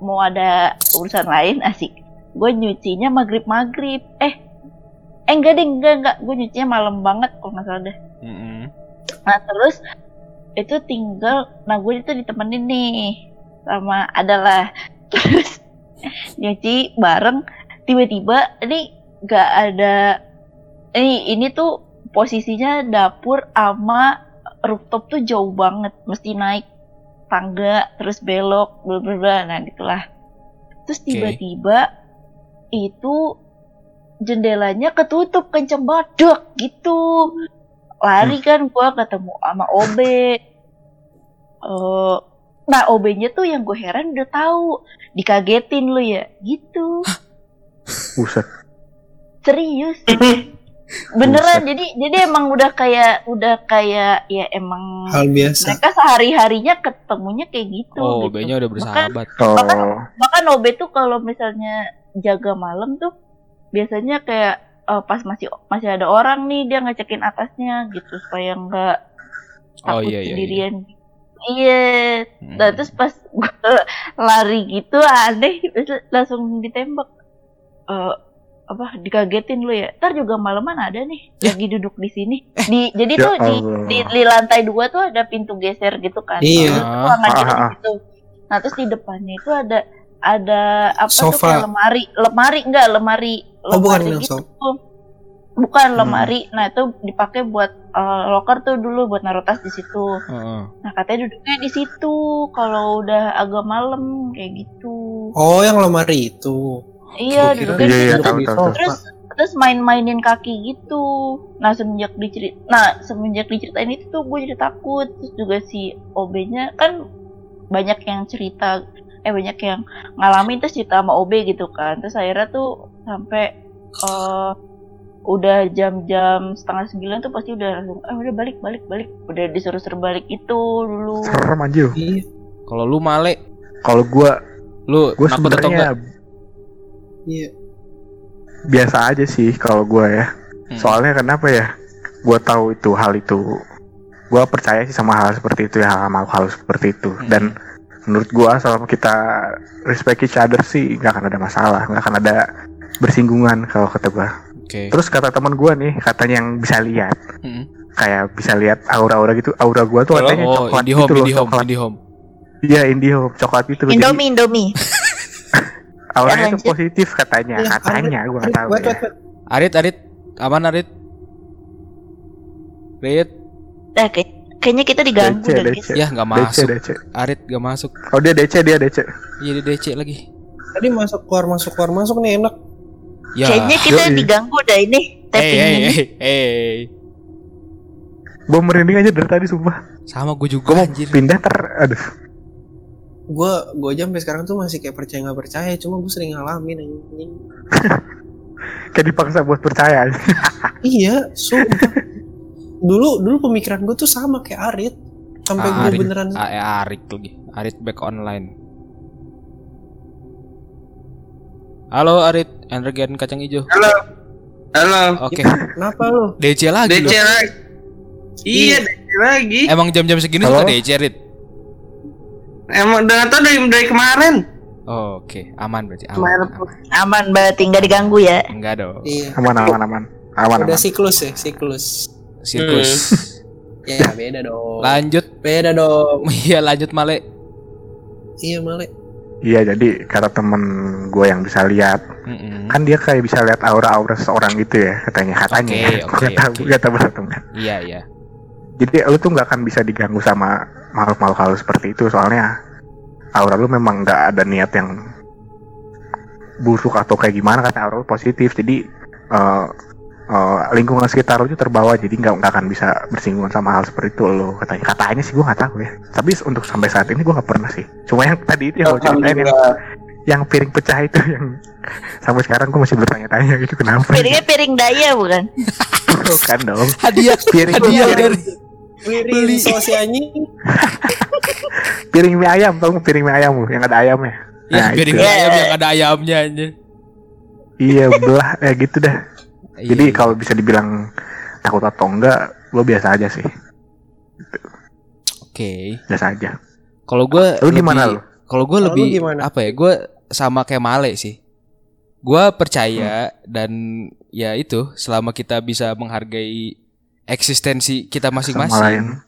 mau ada urusan lain asik gue nyucinya maghrib maghrib eh eh enggak deh enggak enggak gue nyucinya malam banget kalau nggak salah deh Mm-mm. Nah terus itu tinggal, nah gue itu ditemenin nih sama adalah terus nyuci bareng tiba-tiba ini gak ada ini ini tuh posisinya dapur sama rooftop tuh jauh banget. Mesti naik tangga terus belok bla bla bla. Nah gitulah. Terus tiba-tiba itu jendelanya ketutup kenceng banget. Gitu. Lari kan gua ketemu sama OB Eh, nah OB-nya tuh yang gue heran udah tahu. Dikagetin lu ya. Gitu. Buset. serius beneran jadi jadi emang udah kayak udah kayak ya emang hal biasa mereka sehari harinya ketemunya kayak gitu oh gitu. B-nya udah bersahabat Oh. bahkan OB tuh kalau misalnya jaga malam tuh biasanya kayak eh, pas masih masih ada orang nih dia ngecekin atasnya gitu supaya nggak oh takut iya iya, iya. sendirian iya Mm. Nah terus pas gue lari gitu aneh terus langsung ditembak Eh apa dikagetin lu ya ntar juga malaman ada nih lagi duduk di sini di jadi Ya tuh di, di di lantai dua tuh ada pintu geser gitu kan Iya. Kita di Ah. situ nah terus di depannya itu ada ada apa tuh Sofa. kayak lemari lemari enggak lemari Oh, bukan lemari yang gitu sofa. bukan Hmm. lemari nah itu dipakai buat eh, locker tuh dulu buat naruh tas di situ Heeh. Nah katanya duduknya di situ kalau udah agak malam kayak gitu. oh yang lemari itu Iya duduknya Iya, di iya, situ. tahu, tahu. Terus terus main-mainin kaki gitu. Nah semenjak dicerit, nah semenjak diceritain itu tuh gue jadi takut. Terus juga si OB-nya kan banyak yang cerita, eh banyak yang ngalamin terus cerita sama OB gitu kan. Terus akhirnya tuh sampai eh udah jam-jam setengah sembilan tuh pasti udah langsung, eh udah balik balik balik. Udah disuruh suruh balik itu dulu. Serem anjir. iya kalau lu male Kalau gua lu gua takut atau enggak sebenarnya iya biasa aja sih kalau gua ya. Hmm. Soalnya kenapa ya? Gua tahu itu hal itu. Gua percaya sih sama hal seperti itu ya, hal hal seperti itu. Hmm. Dan menurut gua selama kita respect each other sih nggak akan ada masalah, nggak akan ada bersinggungan kalau kata gua. oke Terus kata teman gua nih, katanya yang bisa lihat Mm. kayak bisa lihat aura-aura gitu. Aura gua tuh katanya oh coklat indie home gitu loh, indie home coklat. indie home Iya, indie home, coklat itu loh. Jadi Indomie Ya, tuh lanjut. positif katanya, Iya, katanya gua nggak tahu wait, ya. wait. Arit Arit aman Arit Rit Eh, kayak Kayaknya kita diganggu DC, dah, DC. guys. Ya nggak DC, masuk. DC. Arit gak masuk. Oh dia DC, dia DC. Iya di DC lagi. Tadi masuk keluar masuk keluar masuk nih enak. Ya. Kayaknya kita Yoi. diganggu dah ini. Hey, Tapping hey, ini. hey, hey. Gue merinding aja dari tadi sumpah. Sama gue Gue juga mau anjir. pindah ter, aduh. Gue gue aja sampai sekarang tuh masih kayak percaya nggak percaya. Cuma gue sering ngalamin anjing. Kayak dipaksa buat percaya. Iya, sumpah. dulu dulu pemikiran gue tuh sama kayak Arit. Sampai gue Arit. beneran A- eh, Arit lagi. Arit back online. Halo Arit, Energen kacang hijau. Halo. Halo. Oke, kenapa lu? DC lagi DC lagi. Iya, DC lagi. Emang jam-jam segini Halo? suka DC Arit? Emang udah tau dari dari kemarin. Oh, Oke, aman berarti. Aman, aman. Aman berarti nggak diganggu ya. Enggak dong. Iya. Aman, aman, aman. Aman, Udah aman. siklus ya, siklus. Sirkus. Ya beda dong. Lanjut. Beda dong. Iya, lanjut Male. Iya Male. Iya jadi kata temen gue yang bisa lihat Mm-mm. kan dia kayak bisa lihat aura-aura seseorang gitu ya katanya katanya Oke, ya. oke, Gua nggak tahu oke. nggak tahu benar. Iya, iya. jadi lu tuh nggak akan bisa diganggu sama makhluk-makhluk halus seperti itu. Soalnya aura lu memang nggak ada niat yang buruk atau kayak gimana kata aura lu positif. Jadi eh, eh, lingkungan sekitar lu itu terbawa. Jadi nggak nggak akan bisa bersinggungan sama hal seperti itu lo katanya. Katanya sih gue nggak tahu ya. Tapi untuk sampai saat ini gue nggak pernah sih. Cuma yang tadi itu yang ceritain yang, piring pecah itu yang sampai sekarang gue masih bertanya-tanya gitu kenapa Piringnya piring daya bukan? bukan dong. Hadiah, piring hadiah piring, dari Beli sosi anjing. piring mie ayam tau nggak piring mie ayam yang ada ayamnya Ya, Nah, piring itu. ayam yang ada ayamnya aja. iya belah ya gitu dah Jadi Iya. kalau bisa dibilang takut atau enggak, lo biasa aja sih, Oke. biasa aja. Kalau gue Lu gimana lu? Kalau gue lebih lu gimana? apa ya? Gue sama kayak Male sih. Gue percaya Hmm. dan ya itu selama kita bisa menghargai eksistensi kita masing-masing.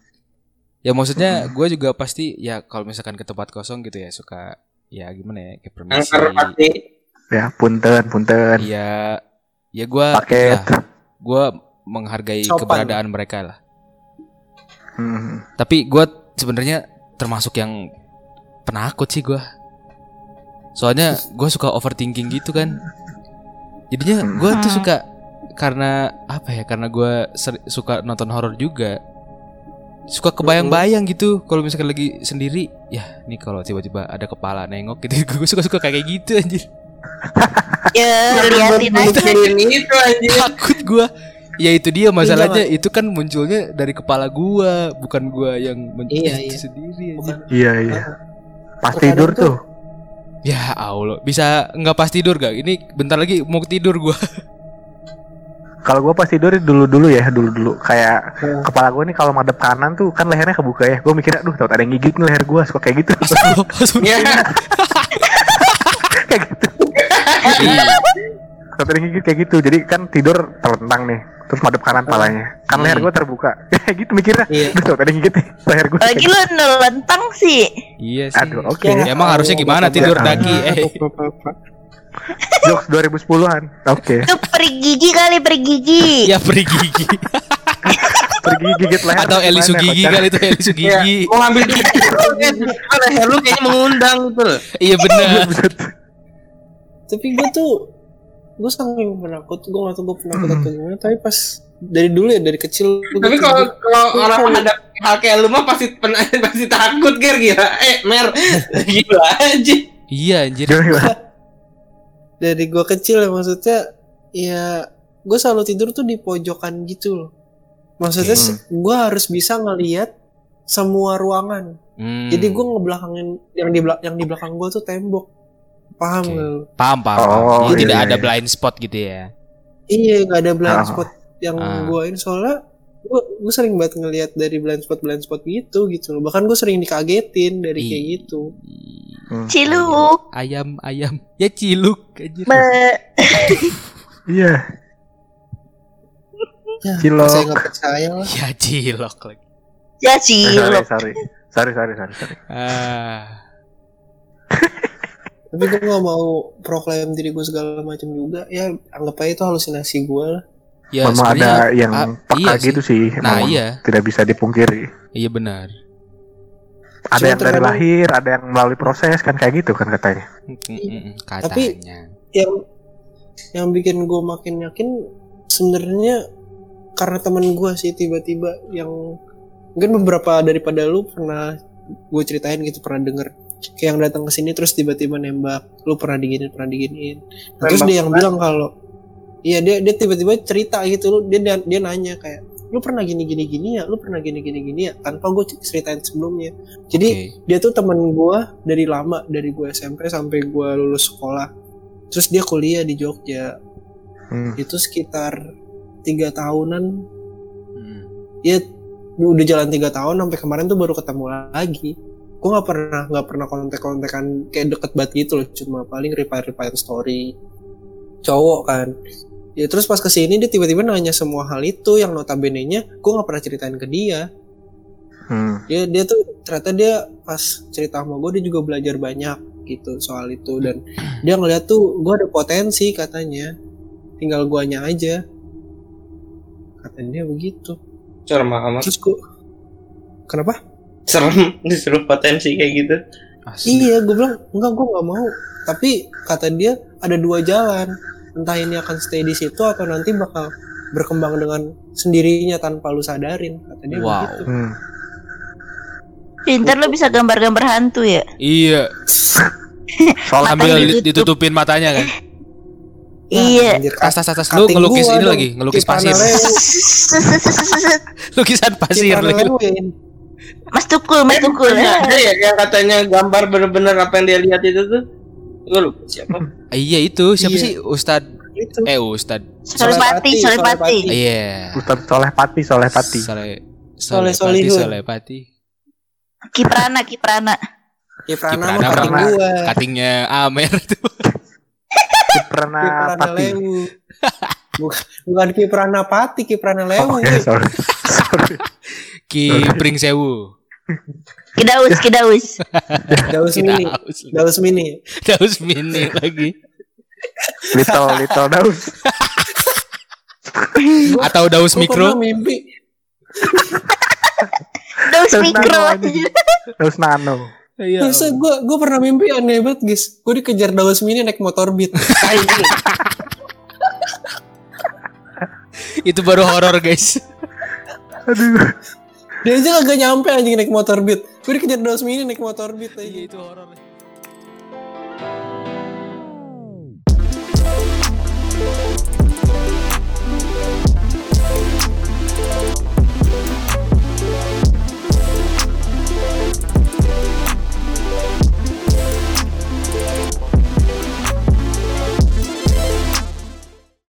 Ya maksudnya Hmm. gue juga pasti ya kalau misalkan ke tempat kosong gitu ya suka ya gimana ya kayak permisi. Ya, punten, punten, Iya. Ya gue paket. gue menghargai Sopan. keberadaan mereka lah. Hmm. Tapi gue sebenarnya termasuk yang penakut sih gue. Soalnya gue suka overthinking gitu kan. Jadinya gue tuh Hmm. suka karena apa ya? Karena gue suka nonton horor juga. Suka kebayang-bayang gitu kalau misalkan lagi sendiri. Ya, nih kalau tiba-tiba ada kepala nengok gitu, gue suka-suka kayak gitu anjir. Ya liatin aja. Itu anjir. Takut gue. Ya itu dia masalahnya itu kan munculnya dari kepala gua, bukan gua yang men- Iya, iya. sendiri. Bukan. Iya, iya. Pas Terkadang tidur tuh- tuh. Ya Allah, bisa nggak pas tidur gak? Ini bentar lagi mau tidur gua. Kalau gua pas tidur dulu-dulu ya, dulu-dulu kayak Hmm. kepala gua nih kalau madep kanan tuh kan lehernya kebuka ya. Gua mikir aduh, tau ada yang gigit nih leher gua, suka kayak gitu. Ya, kayak gitu. Iya. Tau ada yang gigit kayak gitu. Jadi kan tidur terlentang nih. Terus madep kanan palanya. Kan leher Hmm. gua terbuka. Kayak gitu mikirnya. Iya. Aduh, tau ada yang gigit nih leher gua. Lagi lu nelentang sih. Iya sih. Aduh, oke. Ya, Ya, emang harusnya gimana tidur daki? Eh, Jokes 2010-an. Oke. Itu peri gigi kali gigi. ya peri gigi Pergi gigit leher. atau Elisu gigi kali itu Elisu gigi. Mau ngambil gigi kan leher lu kayaknya mengundang gitu loh. Iya benar. Tapi gue tuh gue saking penakut, gue gak tau gue penakut Hmm. atau gimana. Tapi pas dari dulu ya dari kecil. Tapi kalau kalau orang menghadap hal kayak lu mah pasti pen- pasti takut ger gila. Eh, mer. Gila aja. Iya anjir. Dari gue kecil ya maksudnya ya gue selalu tidur tuh di pojokan gitu loh. Maksudnya Hmm. gue harus bisa ngelihat semua ruangan. Hmm. Jadi gue ngebelakangin yang di belak yang di belakang gue tuh tembok. Paham lu? paham paham. paham. Oh, Jadi iya, tidak iya, ada iya. blind spot gitu ya. Iya nggak ada blind Ah. spot yang Ah. gue ini soalnya gue gue sering banget ngelihat dari blind spot blind spot gitu gitu loh. Bahkan gue sering dikagetin dari kayak gitu. Hmm. Ciluk. Ayam ayam. Ya ciluk anjir. Be- Iya. Ya, Cilok. saya nggak percaya lah. Ya cilok lagi. Ya Eh, sorry, ciluk. sorry. Sorry, sorry, sorry, sorry. Ah. Tapi gue gak mau proklaim diri gue segala macam juga. Ya anggap aja itu halusinasi gue lah. Ya, Memang ada yang ah, peka iya sih. gitu sih. Nah, memang iya. Tidak bisa dipungkiri. Iya benar. Ada Cuma yang dari terkadang- lahir, ada yang melalui proses kan kayak gitu kan katanya. Mm-mm, Tapi- Katanya. yang yang bikin gue makin yakin sebenarnya karena teman gue sih tiba-tiba yang mungkin beberapa daripada lu pernah gue ceritain gitu pernah denger kayak yang datang ke sini terus tiba-tiba nembak lu pernah diginin pernah diginin Nah, terus dia yang bilang kalau iya dia dia tiba-tiba cerita gitu lu dia dia, nanya kayak lu pernah gini gini gini ya? Lu pernah gini gini gini ya? Tanpa gue ceritain sebelumnya. Jadi Oke. dia tuh temen gue dari lama dari gue SMP sampai gue lulus sekolah. Terus dia kuliah di Jogja. Hmm. itu sekitar tiga tahunan. Mm. ya udah jalan tiga tahun sampai kemarin tuh baru ketemu lagi. Gue nggak pernah nggak pernah kontak-kontakan kayak deket banget gitu loh. Cuma paling reply reply story cowok kan ya terus pas ke sini dia tiba-tiba nanya semua hal itu yang notabene nya gue nggak pernah ceritain ke dia. Hmm. dia dia tuh ternyata dia pas cerita sama gue dia juga belajar banyak gitu soal itu. Dan dia ngeliat tuh gue ada potensi katanya. Tinggal guanya aja. Katanya dia begitu. Serem amat. terus gue kenapa? Serem. Disuruh potensi kayak gitu. Asli. iya gue bilang enggak gue nggak mau. Tapi kata dia ada dua jalan entah ini akan stay di situ atau nanti bakal berkembang dengan sendirinya tanpa lu sadarin kata dia Wow. begitu Hmm. Pinter lo bisa gambar-gambar hantu ya? Iya. Soalnya Matanya di- ditutup. ditutupin matanya kan. Iya. Tas tas tas tas. lu ngelukis ini lagi, ngelukis pasir. Lukisan pasir lagi. Mas Tukul, Mas Tukul. Ada ya yang katanya gambar bener-bener apa yang dia lihat itu tuh. Siapa. Iya itu siapa Iya. sih Ustad Itu. eh Ustad Solepati, Solepati. iya Ustaz Soleh Pati, Soleh Pati. Soleh Soleh Soleh Solihun. Soleh Pati Kiprana, Kiprana. Kiprana Kiprana gua. katingnya Amer tuh Pernah Kiprana Pati. Bukan, bukan Kiprana Pati, Kiprana Lewu. Oh, ya, sorry. sorry. Ki Pring Sewu Kidaus, Kidaus. Daus Mini. Daus Mini. Daus mini lagi Little, little Daus. atau Daus mikro mimpi. Daus mikro. Daus nano. Iya. Masa gue gue pernah mimpi aneh banget guys. Gue dikejar Daus Mini naik motor beat. itu baru horor guys Aduh. Dia aja kagak nyampe anjing naik motor beat. Gue dikejar Daus Mini naik motor beat aja. itu horor